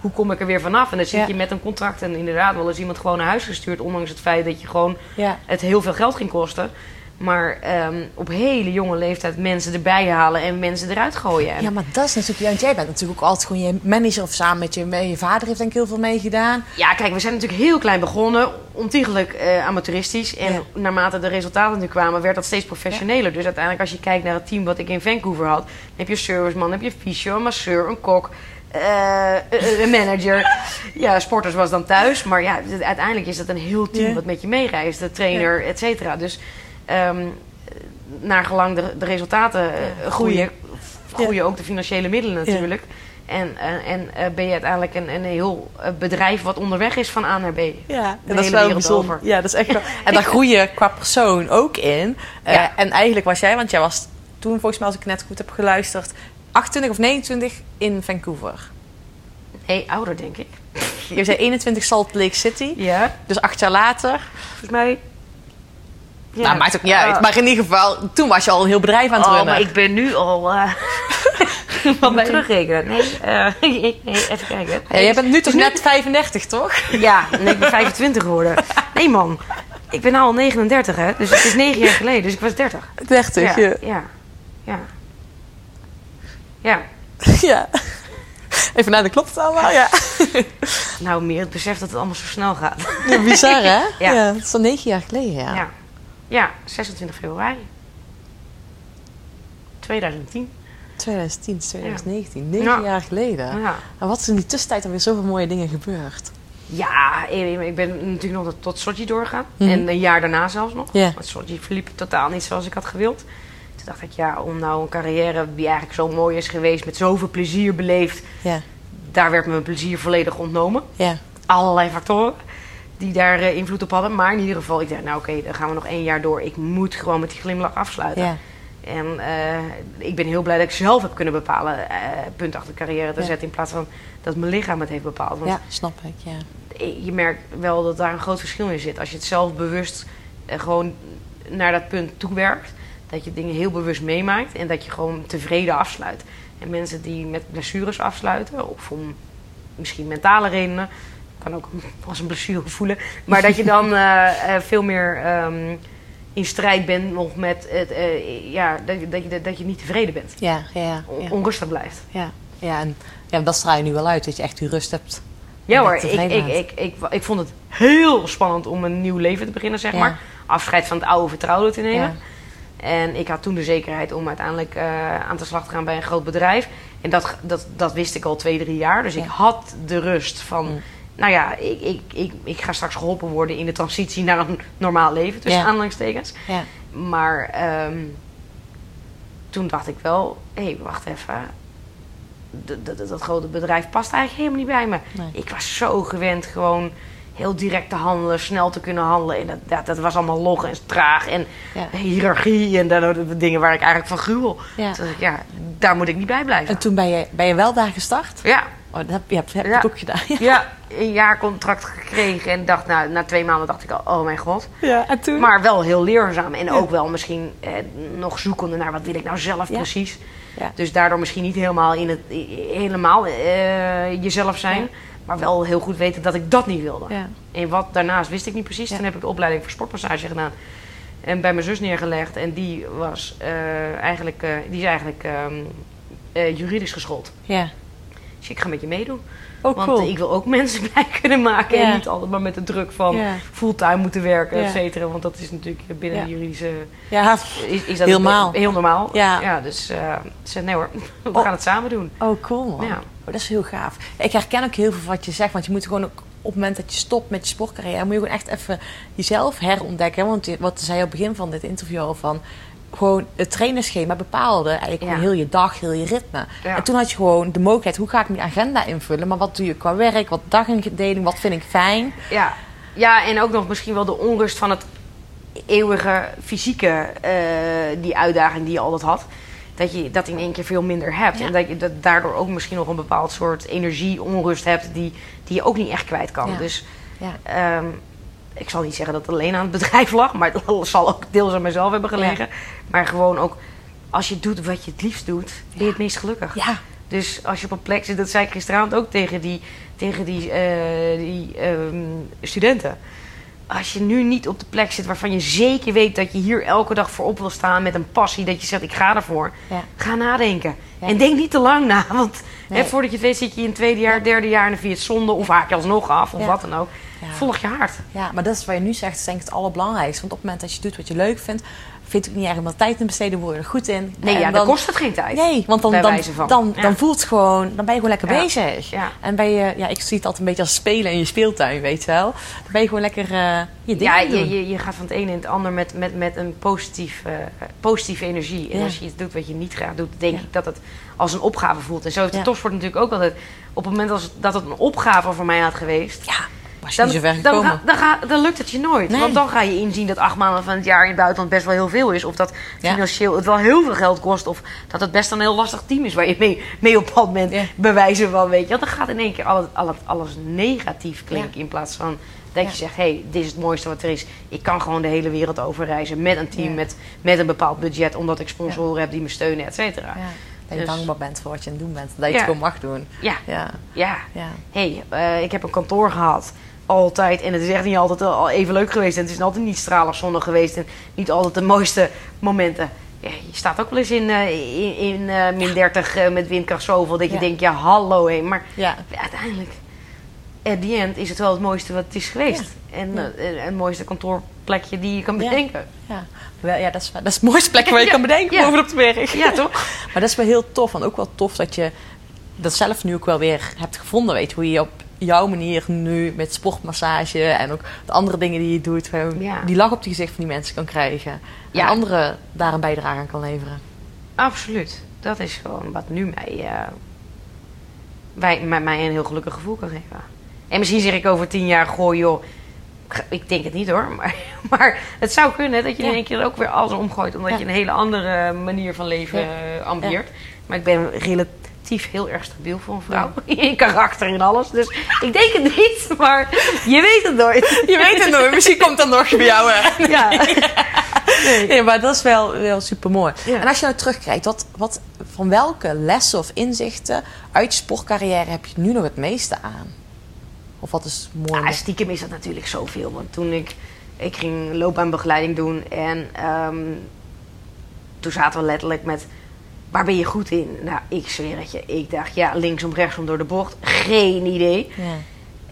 Hoe kom ik er weer vanaf? En dan zit Ja. je met een contract. En inderdaad, wel eens iemand gewoon naar huis gestuurd. Ondanks het feit dat je gewoon Ja. het heel veel geld ging kosten. Maar ehm, op hele jonge leeftijd mensen erbij halen en mensen eruit gooien. En Ja, maar dat is natuurlijk... Want jij bent natuurlijk ook altijd gewoon je manager of samen met je... Je vader heeft denk ik heel veel meegedaan. Ja, kijk, we zijn natuurlijk heel klein begonnen. Ontiegelijk eh, amateuristisch. En Ja. naarmate de resultaten nu kwamen, werd dat steeds professioneler. Dus uiteindelijk, als je kijkt naar het team wat ik in Vancouver had... dan heb je een serviceman, heb je een fysio, een masseur, een kok... eh, een- een manager. Ja, sporters was dan thuis. Maar ja, uiteindelijk is dat een heel team wat met je meereist. De trainer, et cetera. Dus ehm naar gelang de, de resultaten eh, Ja, groeien... Groeien ook de financiële middelen natuurlijk. En, eh, en eh, ben je uiteindelijk een, een heel eh, bedrijf wat onderweg is van A naar B. Ja, en dat is wel bijzonder. over. Ja, dat is echt wel. En daar groei je qua persoon ook in. Eh, Ja. En eigenlijk was jij, want jij was toen volgens mij, als ik net goed heb geluisterd, 28 of 29 in Vancouver. Nee, ouder denk ik. Je zei 21 Salt Lake City. Ja, Dus acht jaar later. volgens mij. Ja. Nou, maakt ook niet Ah. uit. Maar in ieder geval, toen was je al een heel bedrijf aan het Oh, runnen. maar ik ben nu al... eh Wat je? terugrekenen. Nee, eh, nee, even kijken. Ja, jij bent nu toch net 35, toch? Ja, nee, ik ben 25 geworden. Nee man, ik ben nou al 39 hè. Dus het is 9 jaar geleden, dus ik was 30. 30, Ja, ja. ja, ja. Ja, ja. Even naar de klopt het allemaal, ja. nou meer het besef dat het allemaal zo snel gaat. ja bizar, hè? Ja. ja. Dat is al 9 jaar geleden, ja. Ja. Ja, 26 februari. 2010. 2010, 2019, negen Ja. jaar geleden. Ja. En wat is in die tussentijd alweer zoveel mooie dingen gebeurd? Ja, ik ben natuurlijk nog tot Sochi doorgegaan. Mhm. En een jaar daarna zelfs nog. Ja. Want Sochi verliep totaal niet zoals ik had gewild. Dacht ik, ja, om nou een carrière die eigenlijk zo mooi is geweest... met zoveel plezier beleefd... Ja, daar werd mijn plezier volledig ontnomen. ja, Allerlei factoren die daar eh, invloed op hadden. Maar in ieder geval, ik dacht, nou oké, dan gaan we nog één jaar door. Ik moet gewoon met die glimlach afsluiten. ja. En eh, ik ben heel blij dat ik zelf heb kunnen bepalen... eh punt achter de carrière te Ja. zetten... in plaats van dat mijn lichaam het heeft bepaald. Want Ja, snap ik, ja. je merkt wel dat daar een groot verschil in zit. Als je het zelf bewust gewoon naar dat punt toewerkt, dat je dingen heel bewust meemaakt en dat je gewoon tevreden afsluit. En mensen die met blessures afsluiten, of om misschien mentale redenen, kan ook als een blessure voelen, maar dat je dan eh, eh, veel meer ehm, in strijd bent nog met het, eh, ja, dat, je- dat, je, dat je niet tevreden bent, Ja, ja, ja. on- ja. onrustig blijft. Ja, ja, en ja, dat straal je nu wel uit, dat je echt die rust hebt. Ja hoor, ik, ik, ik, ik, ik vond het heel spannend om een nieuw leven te beginnen, zeg Ja. maar. Afscheid van het oude vertrouwde te nemen. Ja. En ik had toen de zekerheid om uiteindelijk eh, aan de slag te gaan bij een groot bedrijf. En dat, dat, dat wist ik al twee, drie jaar. Dus Ja. ik had de rust van... Mm. Nou ja, ik, ik, ik, ik ga straks geholpen worden in de transitie naar een normaal leven. Tussen Ja. aanhalingstekens. Ja, Maar ehm, toen dacht ik wel... Hé, hey, wacht even. D- d- d- dat grote bedrijf past eigenlijk helemaal niet bij me. Nee. Ik was zo gewend gewoon heel direct te handelen, snel te kunnen handelen. En dat, dat, dat was allemaal log en traag en Ja. hiërarchie en dat, dingen waar ik eigenlijk van gruwel. Ja. Ik, ja, daar moet ik niet bij blijven. En toen ben je, ben je wel daar gestart? Ja, Oh, dat heb, je heb, heb Ja. ik ook gedaan. Ja. ja, een jaar contract gekregen en dacht, nou, na twee maanden dacht ik al, oh mijn god. ja, en toen? Maar wel heel leerzaam en ook wel misschien eh, nog zoekende naar wat wil ik nou zelf precies. Ja. Dus daardoor misschien niet helemaal, in het, helemaal eh, jezelf zijn. Maar wel heel goed weten dat ik dat niet wilde. Ja. En wat daarnaast wist ik niet precies. Ja. Toen heb ik de opleiding voor sportmassage gedaan. En bij mijn zus neergelegd. En die, was, eh, eigenlijk, eh, die is eigenlijk ehm, eh, juridisch geschoold. Ja. Dus ik ga met je meedoen. Oh, Want cool. ik wil ook mensen blij kunnen maken. Ja. En niet altijd maar met de druk van Ja. fulltime moeten werken, Ja. et cetera. Want dat is natuurlijk binnen Ja. de juridische... Ja, Is, is dat Helemaal. Heel normaal. Ja. dus eh, ze nee hoor, we Oh. gaan het samen doen. oh cool man. Ja. Oh, dat is heel gaaf. Ik herken ook heel veel van wat je zegt. Want je moet gewoon ook op het moment dat je stopt met je sportcarrière... moet je gewoon echt even jezelf herontdekken. Want wat zei je op het begin van dit interview al van... Gewoon het trainerschema bepaalde eigenlijk Ja. heel je dag, heel je ritme. Ja. En toen had je gewoon de mogelijkheid, hoe ga ik mijn agenda invullen? Maar wat doe je qua werk, wat dagindeling, wat vind ik fijn? Ja. ja, en ook nog misschien wel de onrust van het eeuwige fysieke, eh, die uitdaging die je altijd had. Dat je dat in één keer veel minder hebt. Ja. En dat je dat daardoor ook misschien nog een bepaald soort energie, onrust hebt... die, die je ook niet echt kwijt kan. Dus Ja. Ik zal niet zeggen dat het alleen aan het bedrijf lag... maar het zal ook deels aan mezelf hebben gelegen. Maar gewoon ook, als je doet wat je het liefst doet... ben je het meest gelukkig. Ja, Dus als je op een plek zit, dat zei ik gisteravond ook tegen die, tegen die, eh, die ehm, studenten. Als je nu niet op de plek zit waarvan je zeker weet dat je hier elke dag voor op wil staan met een passie, dat je zegt ik ga ervoor, Ja. ga nadenken. En denk niet te lang na, want Nee. hè, voordat je het weet zit je in het tweede jaar, derde jaar en dan vind je het zonde of haak je alsnog af of wat dan ook. Ja. Volg je hart. Ja, maar dat is wat je nu zegt, is denk ik het allerbelangrijkste. Want op het moment dat je doet wat je leuk vindt, vind ik het niet erg om er tijd in te besteden, word je er goed in. Nee, En ja, dan kost het geen tijd. Nee, want dan, dan, dan, Ja. dan voelt het gewoon, dan ben je gewoon lekker Ja. bezig. Ja. En ben je, ja, ik zie het altijd een beetje als spelen in je speeltuin, weet je wel. Dan ben je gewoon lekker eh, je dingen Ja, je, je, je gaat van het ene in het ander met, met, met een positief, eh, positieve energie. En als je iets doet wat je niet graag doet, denk ik dat het als een opgave voelt. En zo heeft de topsport natuurlijk ook altijd. Op het moment dat het een opgave voor mij had geweest. Ja, je Dan, niet zo ver dan, gekomen. ga- dan, ga- dan lukt het je nooit. Nee. Want dan ga je inzien dat acht maanden van het jaar in het buitenland best wel heel veel is. Of dat Ja. financieel het wel heel veel geld kost. Of dat het best een heel lastig team is waar je mee, mee op pad bent. Ja. Bewijzen van, weet je. Want dan gaat in één keer alles, alles, alles negatief klinken. In plaats van dat je zegt, hé, hey, dit is het mooiste wat er is. Ik kan gewoon de hele wereld over reizen met een team. Met, met een bepaald budget. Omdat ik sponsoren heb die me steunen, et cetera. Dat je Dus- dankbaar bent voor wat je aan het doen bent. Dat je Ja. het gewoon mag doen. Ja, Ja, ja. ja. hey, eh, ik heb een kantoor gehad. Altijd. En het is echt niet altijd al even leuk geweest. En het is altijd niet stralig zonnig geweest. En niet altijd de mooiste momenten. Ja, je staat ook wel eens in, eh, in, in eh, min 30 eh, met windkracht zoveel. Dat je Ja. denkt, ja hallo hé. Maar Ja. uiteindelijk... at the end is het wel het mooiste wat het is geweest. En het mooiste kantoorplekje die je kan bedenken. Ja, Wel, ja dat, is, dat is het mooiste plek waar je kan bedenken bovenop de berg. Ja, toch? Maar dat is wel heel tof. En ook wel tof dat je dat zelf nu ook wel weer hebt gevonden. Weet je, hoe je op jouw manier nu met sportmassage en ook de andere dingen die je doet, gewoon Ja. die lach op het gezicht van die mensen kan krijgen. Ja. En anderen daar een bijdrage aan kan leveren. Absoluut. Dat is gewoon wat nu mij, eh, wij, mij, mij een heel gelukkig gevoel kan geven. En misschien zeg ik over tien jaar, goh joh, ik denk het niet hoor. Maar, maar het zou kunnen dat je Ja. in één keer ook weer alles omgooit. Omdat je een hele andere manier van leven eh, ambieert. Maar ik ben relatief heel erg stabiel voor een vrouw. In karakter en alles. Dus ik denk het niet, maar je weet het nooit. Je weet het nooit, misschien komt dat nog bij jou. Hè? Ja. Nee, maar dat is wel, wel super mooi. Ja. En als je nou terugkijkt, wat, wat, van welke lessen of inzichten uit je sportcarrière heb je nu nog het meeste aan? Of wat is mooi? Ja, stiekem is dat natuurlijk zoveel. Want toen ik, ik ging loopbaanbegeleiding doen en ehm, toen zaten we letterlijk met, waar ben je goed in? Nou, ik zweer het je. Ik dacht, ja, linksom, rechtsom door de bocht. Geen idee. ja.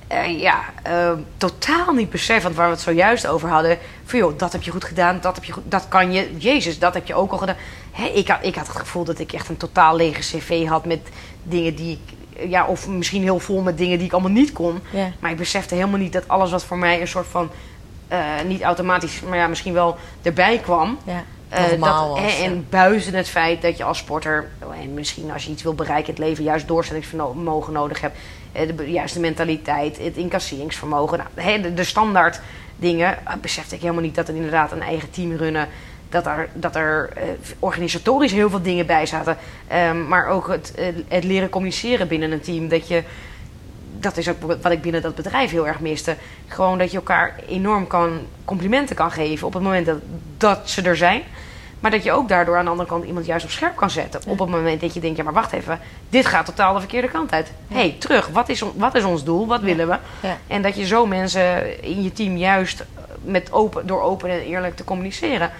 Eh, ja, eh, totaal niet beseffend waar we het zojuist over hadden. Van joh, dat heb je goed gedaan, dat, heb je goed, dat kan je. Jezus, dat heb je ook al gedaan. Hè, ik, had, ik had het gevoel dat ik echt een totaal lege cv had met dingen die ik... Ja, of misschien heel vol met dingen die ik allemaal niet kon. Ja. Maar ik besefte helemaal niet dat alles wat voor mij een soort van... eh, niet automatisch, maar ja, misschien wel erbij kwam. Ja, Eh, dat, was, en, ja. en buiten het feit dat je als sporter, en misschien als je iets wil bereiken in het leven, juist doorzettingsvermogen nodig hebt. eh, De juiste mentaliteit, het incasseringsvermogen, nou, de, de standaard dingen. eh, Besefte ik helemaal niet dat er inderdaad een eigen team runnen. Dat er, dat er organisatorisch heel veel dingen bij zaten. Ehm, maar ook het, het leren communiceren binnen een team. Dat je dat is ook wat ik binnen dat bedrijf heel erg miste. Gewoon dat je elkaar enorm kan complimenten kan geven op het moment dat, dat ze er zijn. Maar dat je ook daardoor aan de andere kant iemand juist op scherp kan zetten. Op het moment dat je denkt, ja maar wacht even, dit gaat totaal de verkeerde kant uit. Hé, hey, terug, wat is, wat is ons doel? Wat willen we? En dat je zo mensen in je team juist met open, door open en eerlijk te communiceren,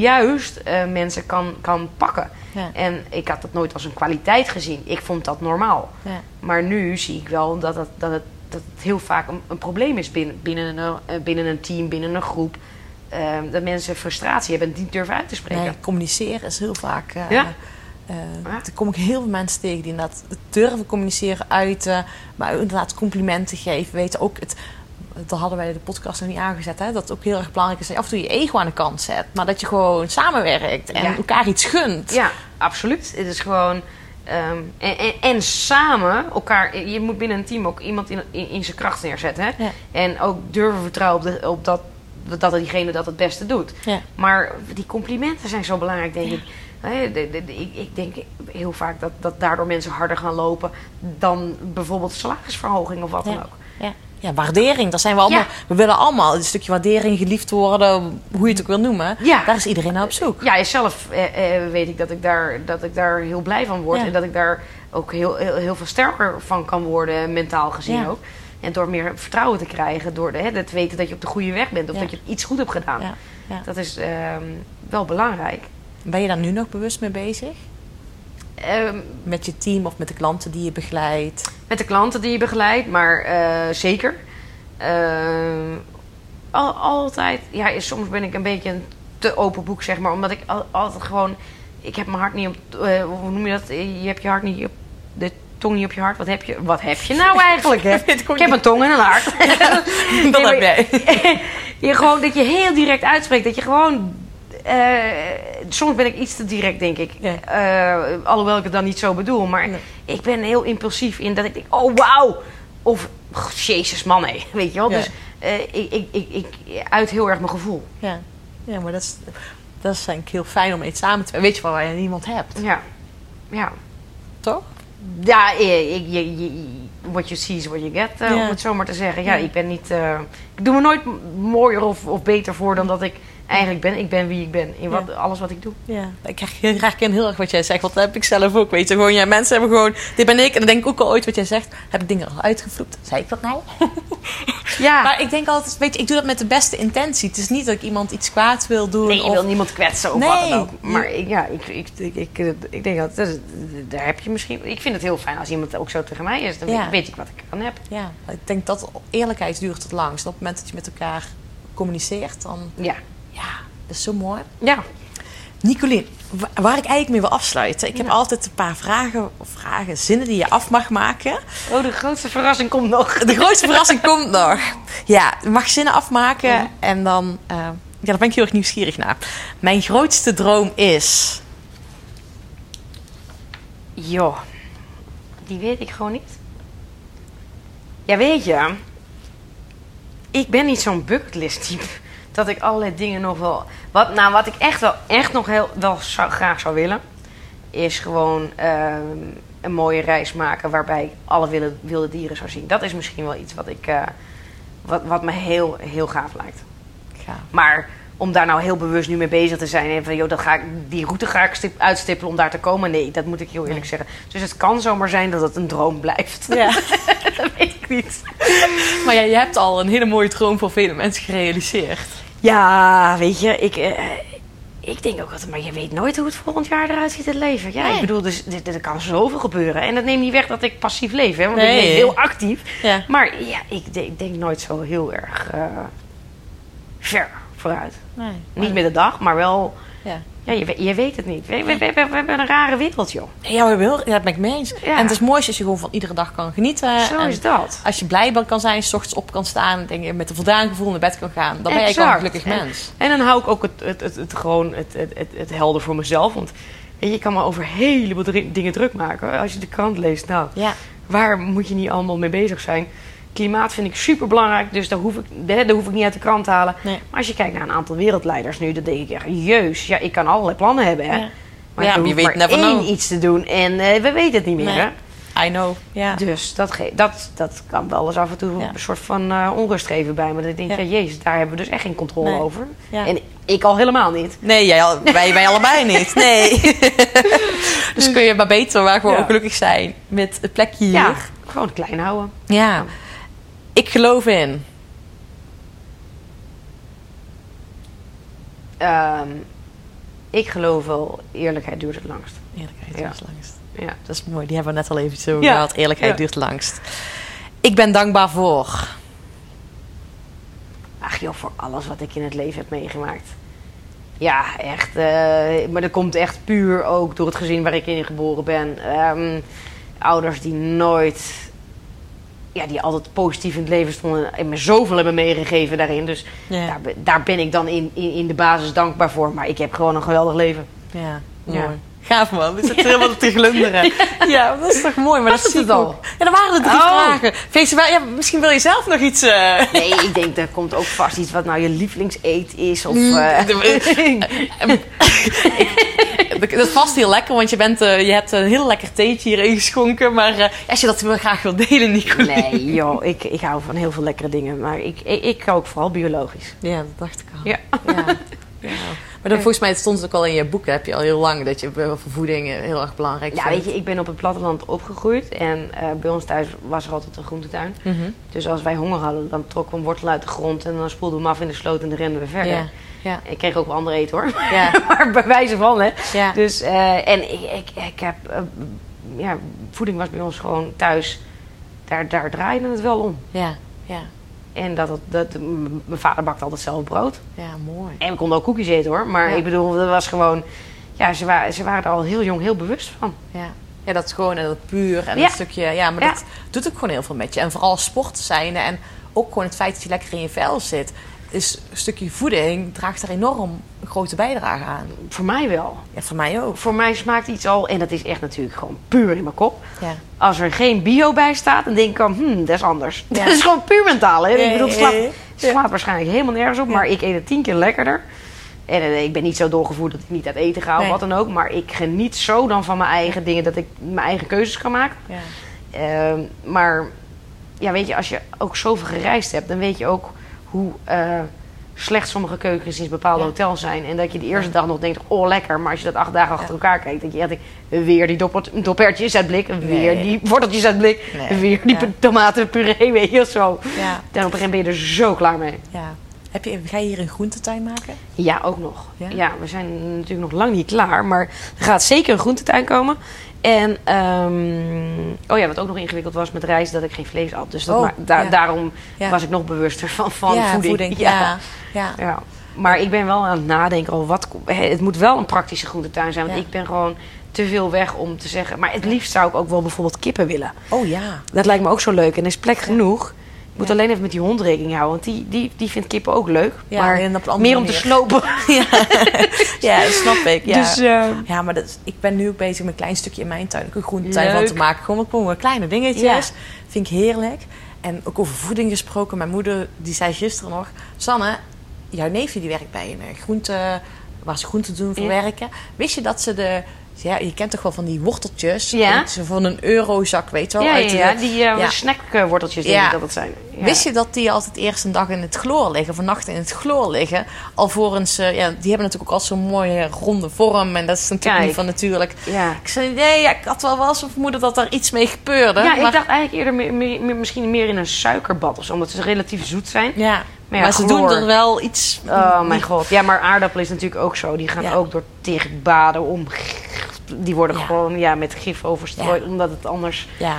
juist eh, mensen kan, kan pakken. Ja. En ik had dat nooit als een kwaliteit gezien. Ik vond dat normaal. Ja. Maar nu zie ik wel dat het, dat het, dat het heel vaak een, een probleem is binnen, binnen, een, eh, binnen een team, binnen een groep. Eh, dat mensen frustratie hebben en niet durven uit te spreken. Nee, communiceren is heel vaak. eh, Ja. Ja. Kom ik heel veel mensen tegen die inderdaad durven communiceren, uiten, maar inderdaad complimenten geven. Weten ook het. Dat hadden wij de podcast nog niet aangezet, hè? dat het ook heel erg belangrijk is dat je af en toe je ego aan de kant zet, maar dat je gewoon samenwerkt en Ja. elkaar iets gunt. Ja, absoluut. Het is gewoon. ehm, en, en, en samen elkaar. Je moet binnen een team ook iemand in, in, in zijn kracht neerzetten. Hè? Ja. En ook durven vertrouwen op, de, op dat, dat diegene dat het beste doet. Ja. Maar die complimenten zijn zo belangrijk, denk ik. Ik. Ik denk heel vaak dat, dat daardoor mensen harder gaan lopen dan bijvoorbeeld salarisverhoging of wat dan Ja. ook. Ja. Ja, waardering. Daar zijn we allemaal. Ja. We willen allemaal een stukje waardering, geliefd worden, hoe je het ook wil noemen. Ja. Daar is iedereen naar op zoek. Ja, zelf eh, eh, weet ik dat ik, daar, dat ik daar heel blij van word. En dat ik daar ook heel, heel, heel veel sterker van kan worden, mentaal gezien ook. En door meer vertrouwen te krijgen, door de, hè, het weten dat je op de goede weg bent of dat je iets goed hebt gedaan. Dat is ehm, wel belangrijk. Ben je daar nu nog bewust mee bezig? Ehm, Met je team of met de klanten die je begeleidt? Met de klanten die je begeleidt, maar eh, zeker. Al, altijd, ja, soms ben ik een beetje een te open boek, zeg maar, omdat ik al- altijd gewoon, ik heb mijn hart niet op, eh, hoe noem je dat? Je hebt je hart niet op, de tong niet op je hart. Wat heb je, wat heb je nou eigenlijk? Hè? Ik heb een tong en een hart. Dat Nee, heb jij. je gewoon dat je heel direct uitspreekt, dat je gewoon. Eh, soms ben ik iets te direct, denk ik. Ja. Eh, alhoewel ik het dan niet zo bedoel. Maar Nee. ik ben heel impulsief in dat ik denk: oh wauw! Of "Goh, jezus man, hé. Weet je wel? Ja. Dus eh, ik, ik, ik, ik uit heel erg mijn gevoel. Ja, ja maar dat is, dat is denk ik heel fijn om iets samen te Weet je wel, waar je niemand hebt, Ja. Ja. toch? Ja, ik, je, je, what you see is what you get, Ja. om het zo maar te zeggen. Ja, ik ben niet... ik doe me nooit mooier of, of beter voor dan dat ik Eigenlijk ben ik ben wie ik ben. In wat, alles wat ik doe. Ja, ik krijg heel graag in heel erg wat jij zegt. Want dat heb ik zelf ook. Weet je, gewoon, ja, mensen hebben gewoon, dit ben ik. En dan denk ik ook al ooit wat jij zegt. Heb ik dingen al uitgevloekt? Zei ik dat nou? Ja. Maar ik denk altijd, weet je, ik doe dat met de beste intentie. Het is niet dat ik iemand iets kwaad wil doen. Nee, je of- wil niemand kwetsen of Nee. wat dan ook. Maar ik, ja, ik, ik, ik, ik, ik denk dat, dat is- daar heb je misschien... Ik vind het heel fijn als iemand ook zo tegen mij is. Dan Ja. weet ik wat ik aan heb. Ja, ik denk dat eerlijkheid duurt het langst. Op het moment dat je met elkaar communiceert, dan Ja. Ja, dat is zo mooi. Ja. Nicolien, wa- waar ik eigenlijk mee wil afsluiten. Ik heb Ja. altijd een paar vragen, of vragen, zinnen die je af mag maken. Oh, de grootste verrassing komt nog. De grootste verrassing komt nog. Ja, je mag zinnen afmaken Ja. en dan... eh, ja, daar ben ik heel erg nieuwsgierig naar. Mijn grootste droom is... Joh, die weet ik gewoon niet. Ja, weet je, ik ben niet zo'n bucketlist type. Dat ik allerlei dingen nog wel. Wat, nou, wat ik echt wel, echt nog heel wel zou, graag zou willen, is gewoon ehm, een mooie reis maken waarbij ik alle wilde, wilde dieren zou zien. Dat is misschien wel iets wat ik, eh, wat, wat me heel, heel gaaf lijkt. Ja. Maar om daar nou heel bewust nu mee bezig te zijn en van joh, dat ga ik, die route ga ik stip, uitstippelen om daar te komen. Nee, dat moet ik heel eerlijk zeggen. Dus het kan zomaar zijn dat het een droom blijft. Ja. dat weet ik niet. Maar ja, je hebt al een hele mooie droom voor vele mensen gerealiseerd. Ja, weet je, ik, eh, ik denk ook altijd, maar je weet nooit hoe het volgend jaar eruit ziet, het leven. Ja, Nee. ik bedoel, dus, er kan zoveel gebeuren. En dat neemt niet weg dat ik passief leef, hè, want Nee. ik ben heel actief. Ja. Maar ja, ik, denk- ik denk nooit zo heel erg eh, ver vooruit. Nee. Niet met de dag, maar wel Ja. Ja, je, we- je weet het niet. We, we, we, we hebben een rare wereld, joh. Ja, we hebben heel, ja, dat ben ik mee eens. Ja. En het is mooi als je gewoon van iedere dag kan genieten. Zo en is dat. Als je blij kan zijn, s ochtends op kan staan... en je met een voldaan gevoel naar bed kan gaan... dan ben je gewoon een gelukkig En- mens. En dan hou ik ook het, het, het, het gewoon het, het, het, het helder voor mezelf. Want je, kan me over een heleboel dingen druk maken. Als je de krant leest, nou, Ja. waar moet je niet allemaal mee bezig zijn? Klimaat vind ik super belangrijk, dus daar hoef, ik, daar hoef ik niet uit de krant te halen. Nee. Maar als je kijkt naar een aantal wereldleiders nu, dan denk ik echt, jeus, ja, ik kan allerlei plannen hebben, hè. Ja. Maar Ja, ik je weet maar never één know. iets te doen en eh, we weten het niet meer, Nee. hè. I know. Ja. Dus dat, ge- dat, dat kan wel eens af en toe Ja. een soort van eh, onrust geven bij me. Dat ik denk, Ja. ja. jezus, daar hebben we dus echt geen controle Nee. over. Ja. En ik al helemaal niet. Nee, jij, al- wij, wij allebei niet. Nee. dus kun je maar beter maar gewoon Ja. gelukkig zijn met het plekje hier. Ja, gewoon klein houden. Ja. Ik geloof in. Ehm, ik geloof wel, eerlijkheid duurt het langst. Eerlijkheid is het langst. Ja. Dat is mooi. Die hebben we net al even zo Ja. gehad. Eerlijkheid Ja. duurt langst. Ik ben dankbaar voor. Ach joh, voor alles wat ik in het leven heb meegemaakt. Ja, echt. eh, maar dat komt echt puur ook door het gezin waar ik in geboren ben. Ehm, ouders die nooit... Ja, die altijd positief in het leven stonden. En me zoveel hebben meegegeven daarin. Dus Ja. daar, ben- daar ben ik dan in, in, in de basis dankbaar voor. Maar ik heb gewoon een geweldig leven. Ja, Ja. Gaaf man, we zitten helemaal te glunderen. Ja, dat is toch mooi, maar dat Was zie het al? ook. Ja, dat waren de drie Oh. vragen. Ja, misschien wil je zelf nog iets... eh, Nee, ik denk er komt ook vast iets wat nou je lievelingseet is. Of, eh, Dat is vast heel lekker, want je, bent, je hebt een heel lekker theetje hier ingeschonken. Maar als je dat wel graag wil delen, Nicolien. nee, joh, ik, ik hou van heel veel lekkere dingen. Maar ik, ik, ik kook vooral biologisch. Ja, dat dacht ik al. Ja. Ja. Ja. Maar dan, volgens mij stond het ook al in je boek, heb je al heel lang, dat je voor voeding eh, heel erg belangrijk Ja, vindt. weet je, ik ben op het platteland opgegroeid. En eh, bij ons thuis was er altijd een groentetuin. Mhm. Dus als wij honger hadden, dan trokken we een wortel uit de grond. En dan spoelden we hem af in de sloot en dan renden we verder. Ja. Ja. Ik kreeg ook wel ander eten hoor. Ja. maar bij wijze van, hè. Ja. Dus, eh, en ik, ik, ik heb... ja, voeding was bij ons gewoon thuis. Daar, daar draaide het wel om. Ja. Ja. En dat, het- dat, mijn vader bakte altijd zelf brood. Ja, mooi. En we konden ook koekjes eten hoor. Maar Ja. ik bedoel, dat was gewoon... Ja, ze, waren ze waren er al heel jong heel bewust van. Ja. Ja, dat is gewoon en dat puur en Ja. dat stukje. Ja, maar dat doet ook gewoon heel veel met je. En vooral sport zijn en ook gewoon het feit dat je lekker in je vel zit. Is een stukje voeding draagt daar enorm een grote bijdrage aan. Voor mij wel. Ja, voor mij ook. Voor mij smaakt iets al... En dat is echt natuurlijk gewoon puur in mijn kop. Ja. Als er geen bio bij staat, dan denk ik dan... Hmm, dat is anders. Ja. Dat is gewoon puur mentaal. Hè? Ik bedoel, het slaat, waarschijnlijk helemaal nergens op. Maar ik eet het tien keer lekkerder. En eh, ik ben niet zo doorgevoerd dat ik niet uit eten ga of Nee. wat dan ook. Maar ik geniet zo dan van mijn eigen dingen... dat ik mijn eigen keuzes kan maken. Ja. Ehm, maar ja, weet je, als je ook zoveel gereisd hebt, dan weet je ook hoe, eh, slecht sommige keukens in bepaalde Ja. hotels zijn. En dat je de eerste dag nog denkt, oh lekker. Maar als je dat acht dagen achter elkaar kijkt, denk je echt, weer die doppert- uit blik. Weer Nee. die worteltjes uit blik. Nee. Weer die tomatenpuree, weet je, zo. Ja. En op een gegeven moment ben je er zo klaar mee. ja. Heb je, ga je hier een groentetuin maken? Ja, ook nog. Ja? Ja? we zijn natuurlijk nog lang niet klaar. Maar er gaat zeker een groentetuin komen. En, ehm, oh ja, wat ook nog ingewikkeld was met rijst, dat ik geen vlees at. Dus dat Oh, ma- da- ja. daarom Ja. was ik nog bewuster van, van ja, voeding. Ja. Ja. Ja. Maar ik ben wel aan het nadenken, al wat, het moet wel een praktische groentetuin zijn. Want ik ben gewoon te veel weg om te zeggen. Maar het liefst zou ik ook wel bijvoorbeeld kippen willen. Oh ja. Dat lijkt me ook zo leuk. En er is plek genoeg. Ik moet Ja. alleen even met die hond rekening houden. Want die, die, die vindt kippen ook leuk. Ja, maar op meer om te slopen. ja, dat snap ik. Ja. Dus eh, Ja, maar dat ik ben nu ook bezig met een klein stukje in mijn tuin. Ook een groentetuin van te maken. Gewoon, gewoon kleine dingetjes. Vind ik heerlijk. En ook over voeding gesproken. Mijn moeder die zei gisteren nog... Sanne, jouw neefje die werkt bij een eh, groente... Waar ze groenten doen verwerken. Wist je dat ze de... Ja, je kent toch wel van die worteltjes? Ja. Van een eurozak, weet je wel? ja, uit ja, de- ja, die ja. snackworteltjes denk ik dat het zijn. Wist je dat die altijd eerst een dag in het chloor liggen, of een nacht in het chloor liggen? Alvorens, eh, ja, die hebben natuurlijk ook al zo'n mooie ronde vorm. En dat is natuurlijk Kijk. niet van natuurlijk. Ja. Ik zei, nee, ja, ik had wel wel zo'n vermoeden dat daar iets mee gebeurde. Ja, maar, ik dacht eigenlijk eerder misschien meer in een suikerbad of zo. Omdat ze relatief zoet zijn. ja. Maar, ja, ze doen er wel iets... Oh mijn god. Ja, maar aardappelen is natuurlijk ook zo. Die gaan Ja. ook door tig baden om. Die worden Ja. gewoon ja, met gif overstrooid. Omdat het anders... Ja,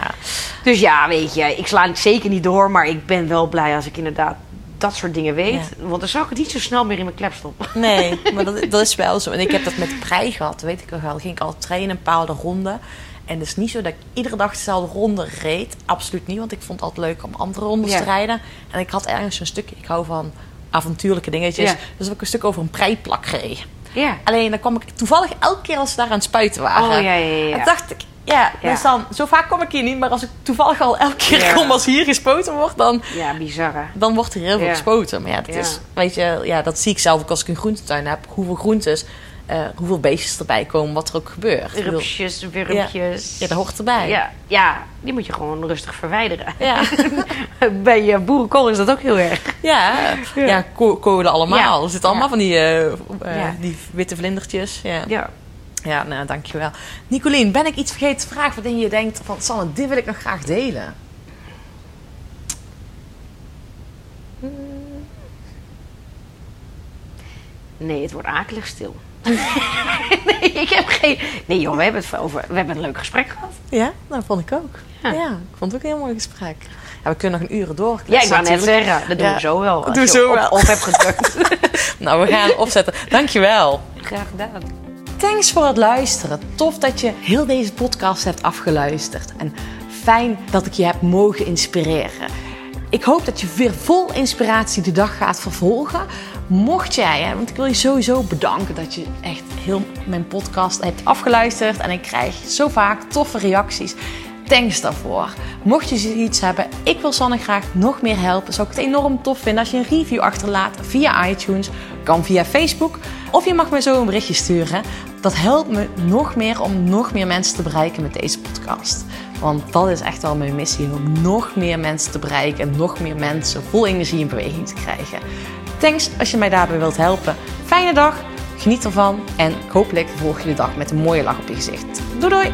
Dus ja, weet je. Ik sla het zeker niet door. Maar ik ben wel blij als ik inderdaad dat soort dingen weet. Want dan zou ik het niet zo snel meer in mijn klep stoppen. nee, maar dat, dat is wel zo. En ik heb dat met prei gehad, weet ik nog wel. Ging ik al trainen, een bepaalde ronde. En het is niet zo dat ik iedere dag dezelfde ronde reed. Absoluut niet, want ik vond het altijd leuk om andere rondes Ja. te rijden. En ik had ergens een stukje, ik hou van avontuurlijke dingetjes. Ja. Dus heb ik een stuk over een preiplak gereden. Ja. Alleen dan kwam ik toevallig elke keer als ze daar aan het spuiten waren. Oh, ja, ja, ja. En dacht ik, ja, dus dan, zo vaak kom ik hier niet. Maar als ik toevallig al elke keer kom als hier gespoten wordt, dan, Ja, bizar hè? dan wordt er heel veel gespoten. Maar ja, dat. Is, weet je, ja, dat zie ik zelf ook als ik een groentetuin heb. Hoeveel groentes, eh, hoeveel beestjes erbij komen, wat er ook gebeurt. Rupsjes, wurmpjes. Ja, dat hoort erbij. Ja, ja, die moet je gewoon rustig verwijderen. Ja. Bij je boerenkool is dat ook heel erg. Ja, ja. Ja. ko- kolen allemaal. Ja. Er zitten allemaal Ja. van die, eh, eh, Ja. die witte vlindertjes. Ja. Ja. Ja, nou, dankjewel. Nicolien, ben ik iets vergeten te vragen waarin je denkt van... Sanne, dit wil ik nog graag delen. Nee, het wordt akelig stil. nee, ik heb geen... Nee joh, we hebben het over... We hebben een leuk gesprek gehad. Ja, dat vond ik ook. Ja, Ja. ik vond het ook een heel mooi gesprek. Ja, we kunnen nog een uren door. Ja, ik wou net zeggen. Dat doen Ja. we zo wel. Dat als doen we je zo op, wel. Op hebt gedrukt. Nou, we gaan opzetten. Dankjewel. Graag gedaan. Thanks voor het luisteren. Tof dat je heel deze podcast hebt afgeluisterd. En fijn dat ik je heb mogen inspireren. Ik hoop dat je weer vol inspiratie de dag gaat vervolgen. Mocht jij, hè, want ik wil je sowieso bedanken dat je echt heel mijn podcast hebt afgeluisterd. En ik krijg zo vaak toffe reacties. Thanks daarvoor. Mocht je iets hebben, ik wil Sanne graag nog meer helpen. Zou ik het enorm tof vinden als je een review achterlaat via iTunes. Kan via Facebook. Of je mag me zo een berichtje sturen. Dat helpt me nog meer om nog meer mensen te bereiken met deze podcast. Want dat is echt wel mijn missie. Om nog meer mensen te bereiken. En nog meer mensen vol energie in beweging te krijgen. Thanks als je mij daarbij wilt helpen. Fijne dag. Geniet ervan. En hopelijk volg je de dag met een mooie lach op je gezicht. Doei doei!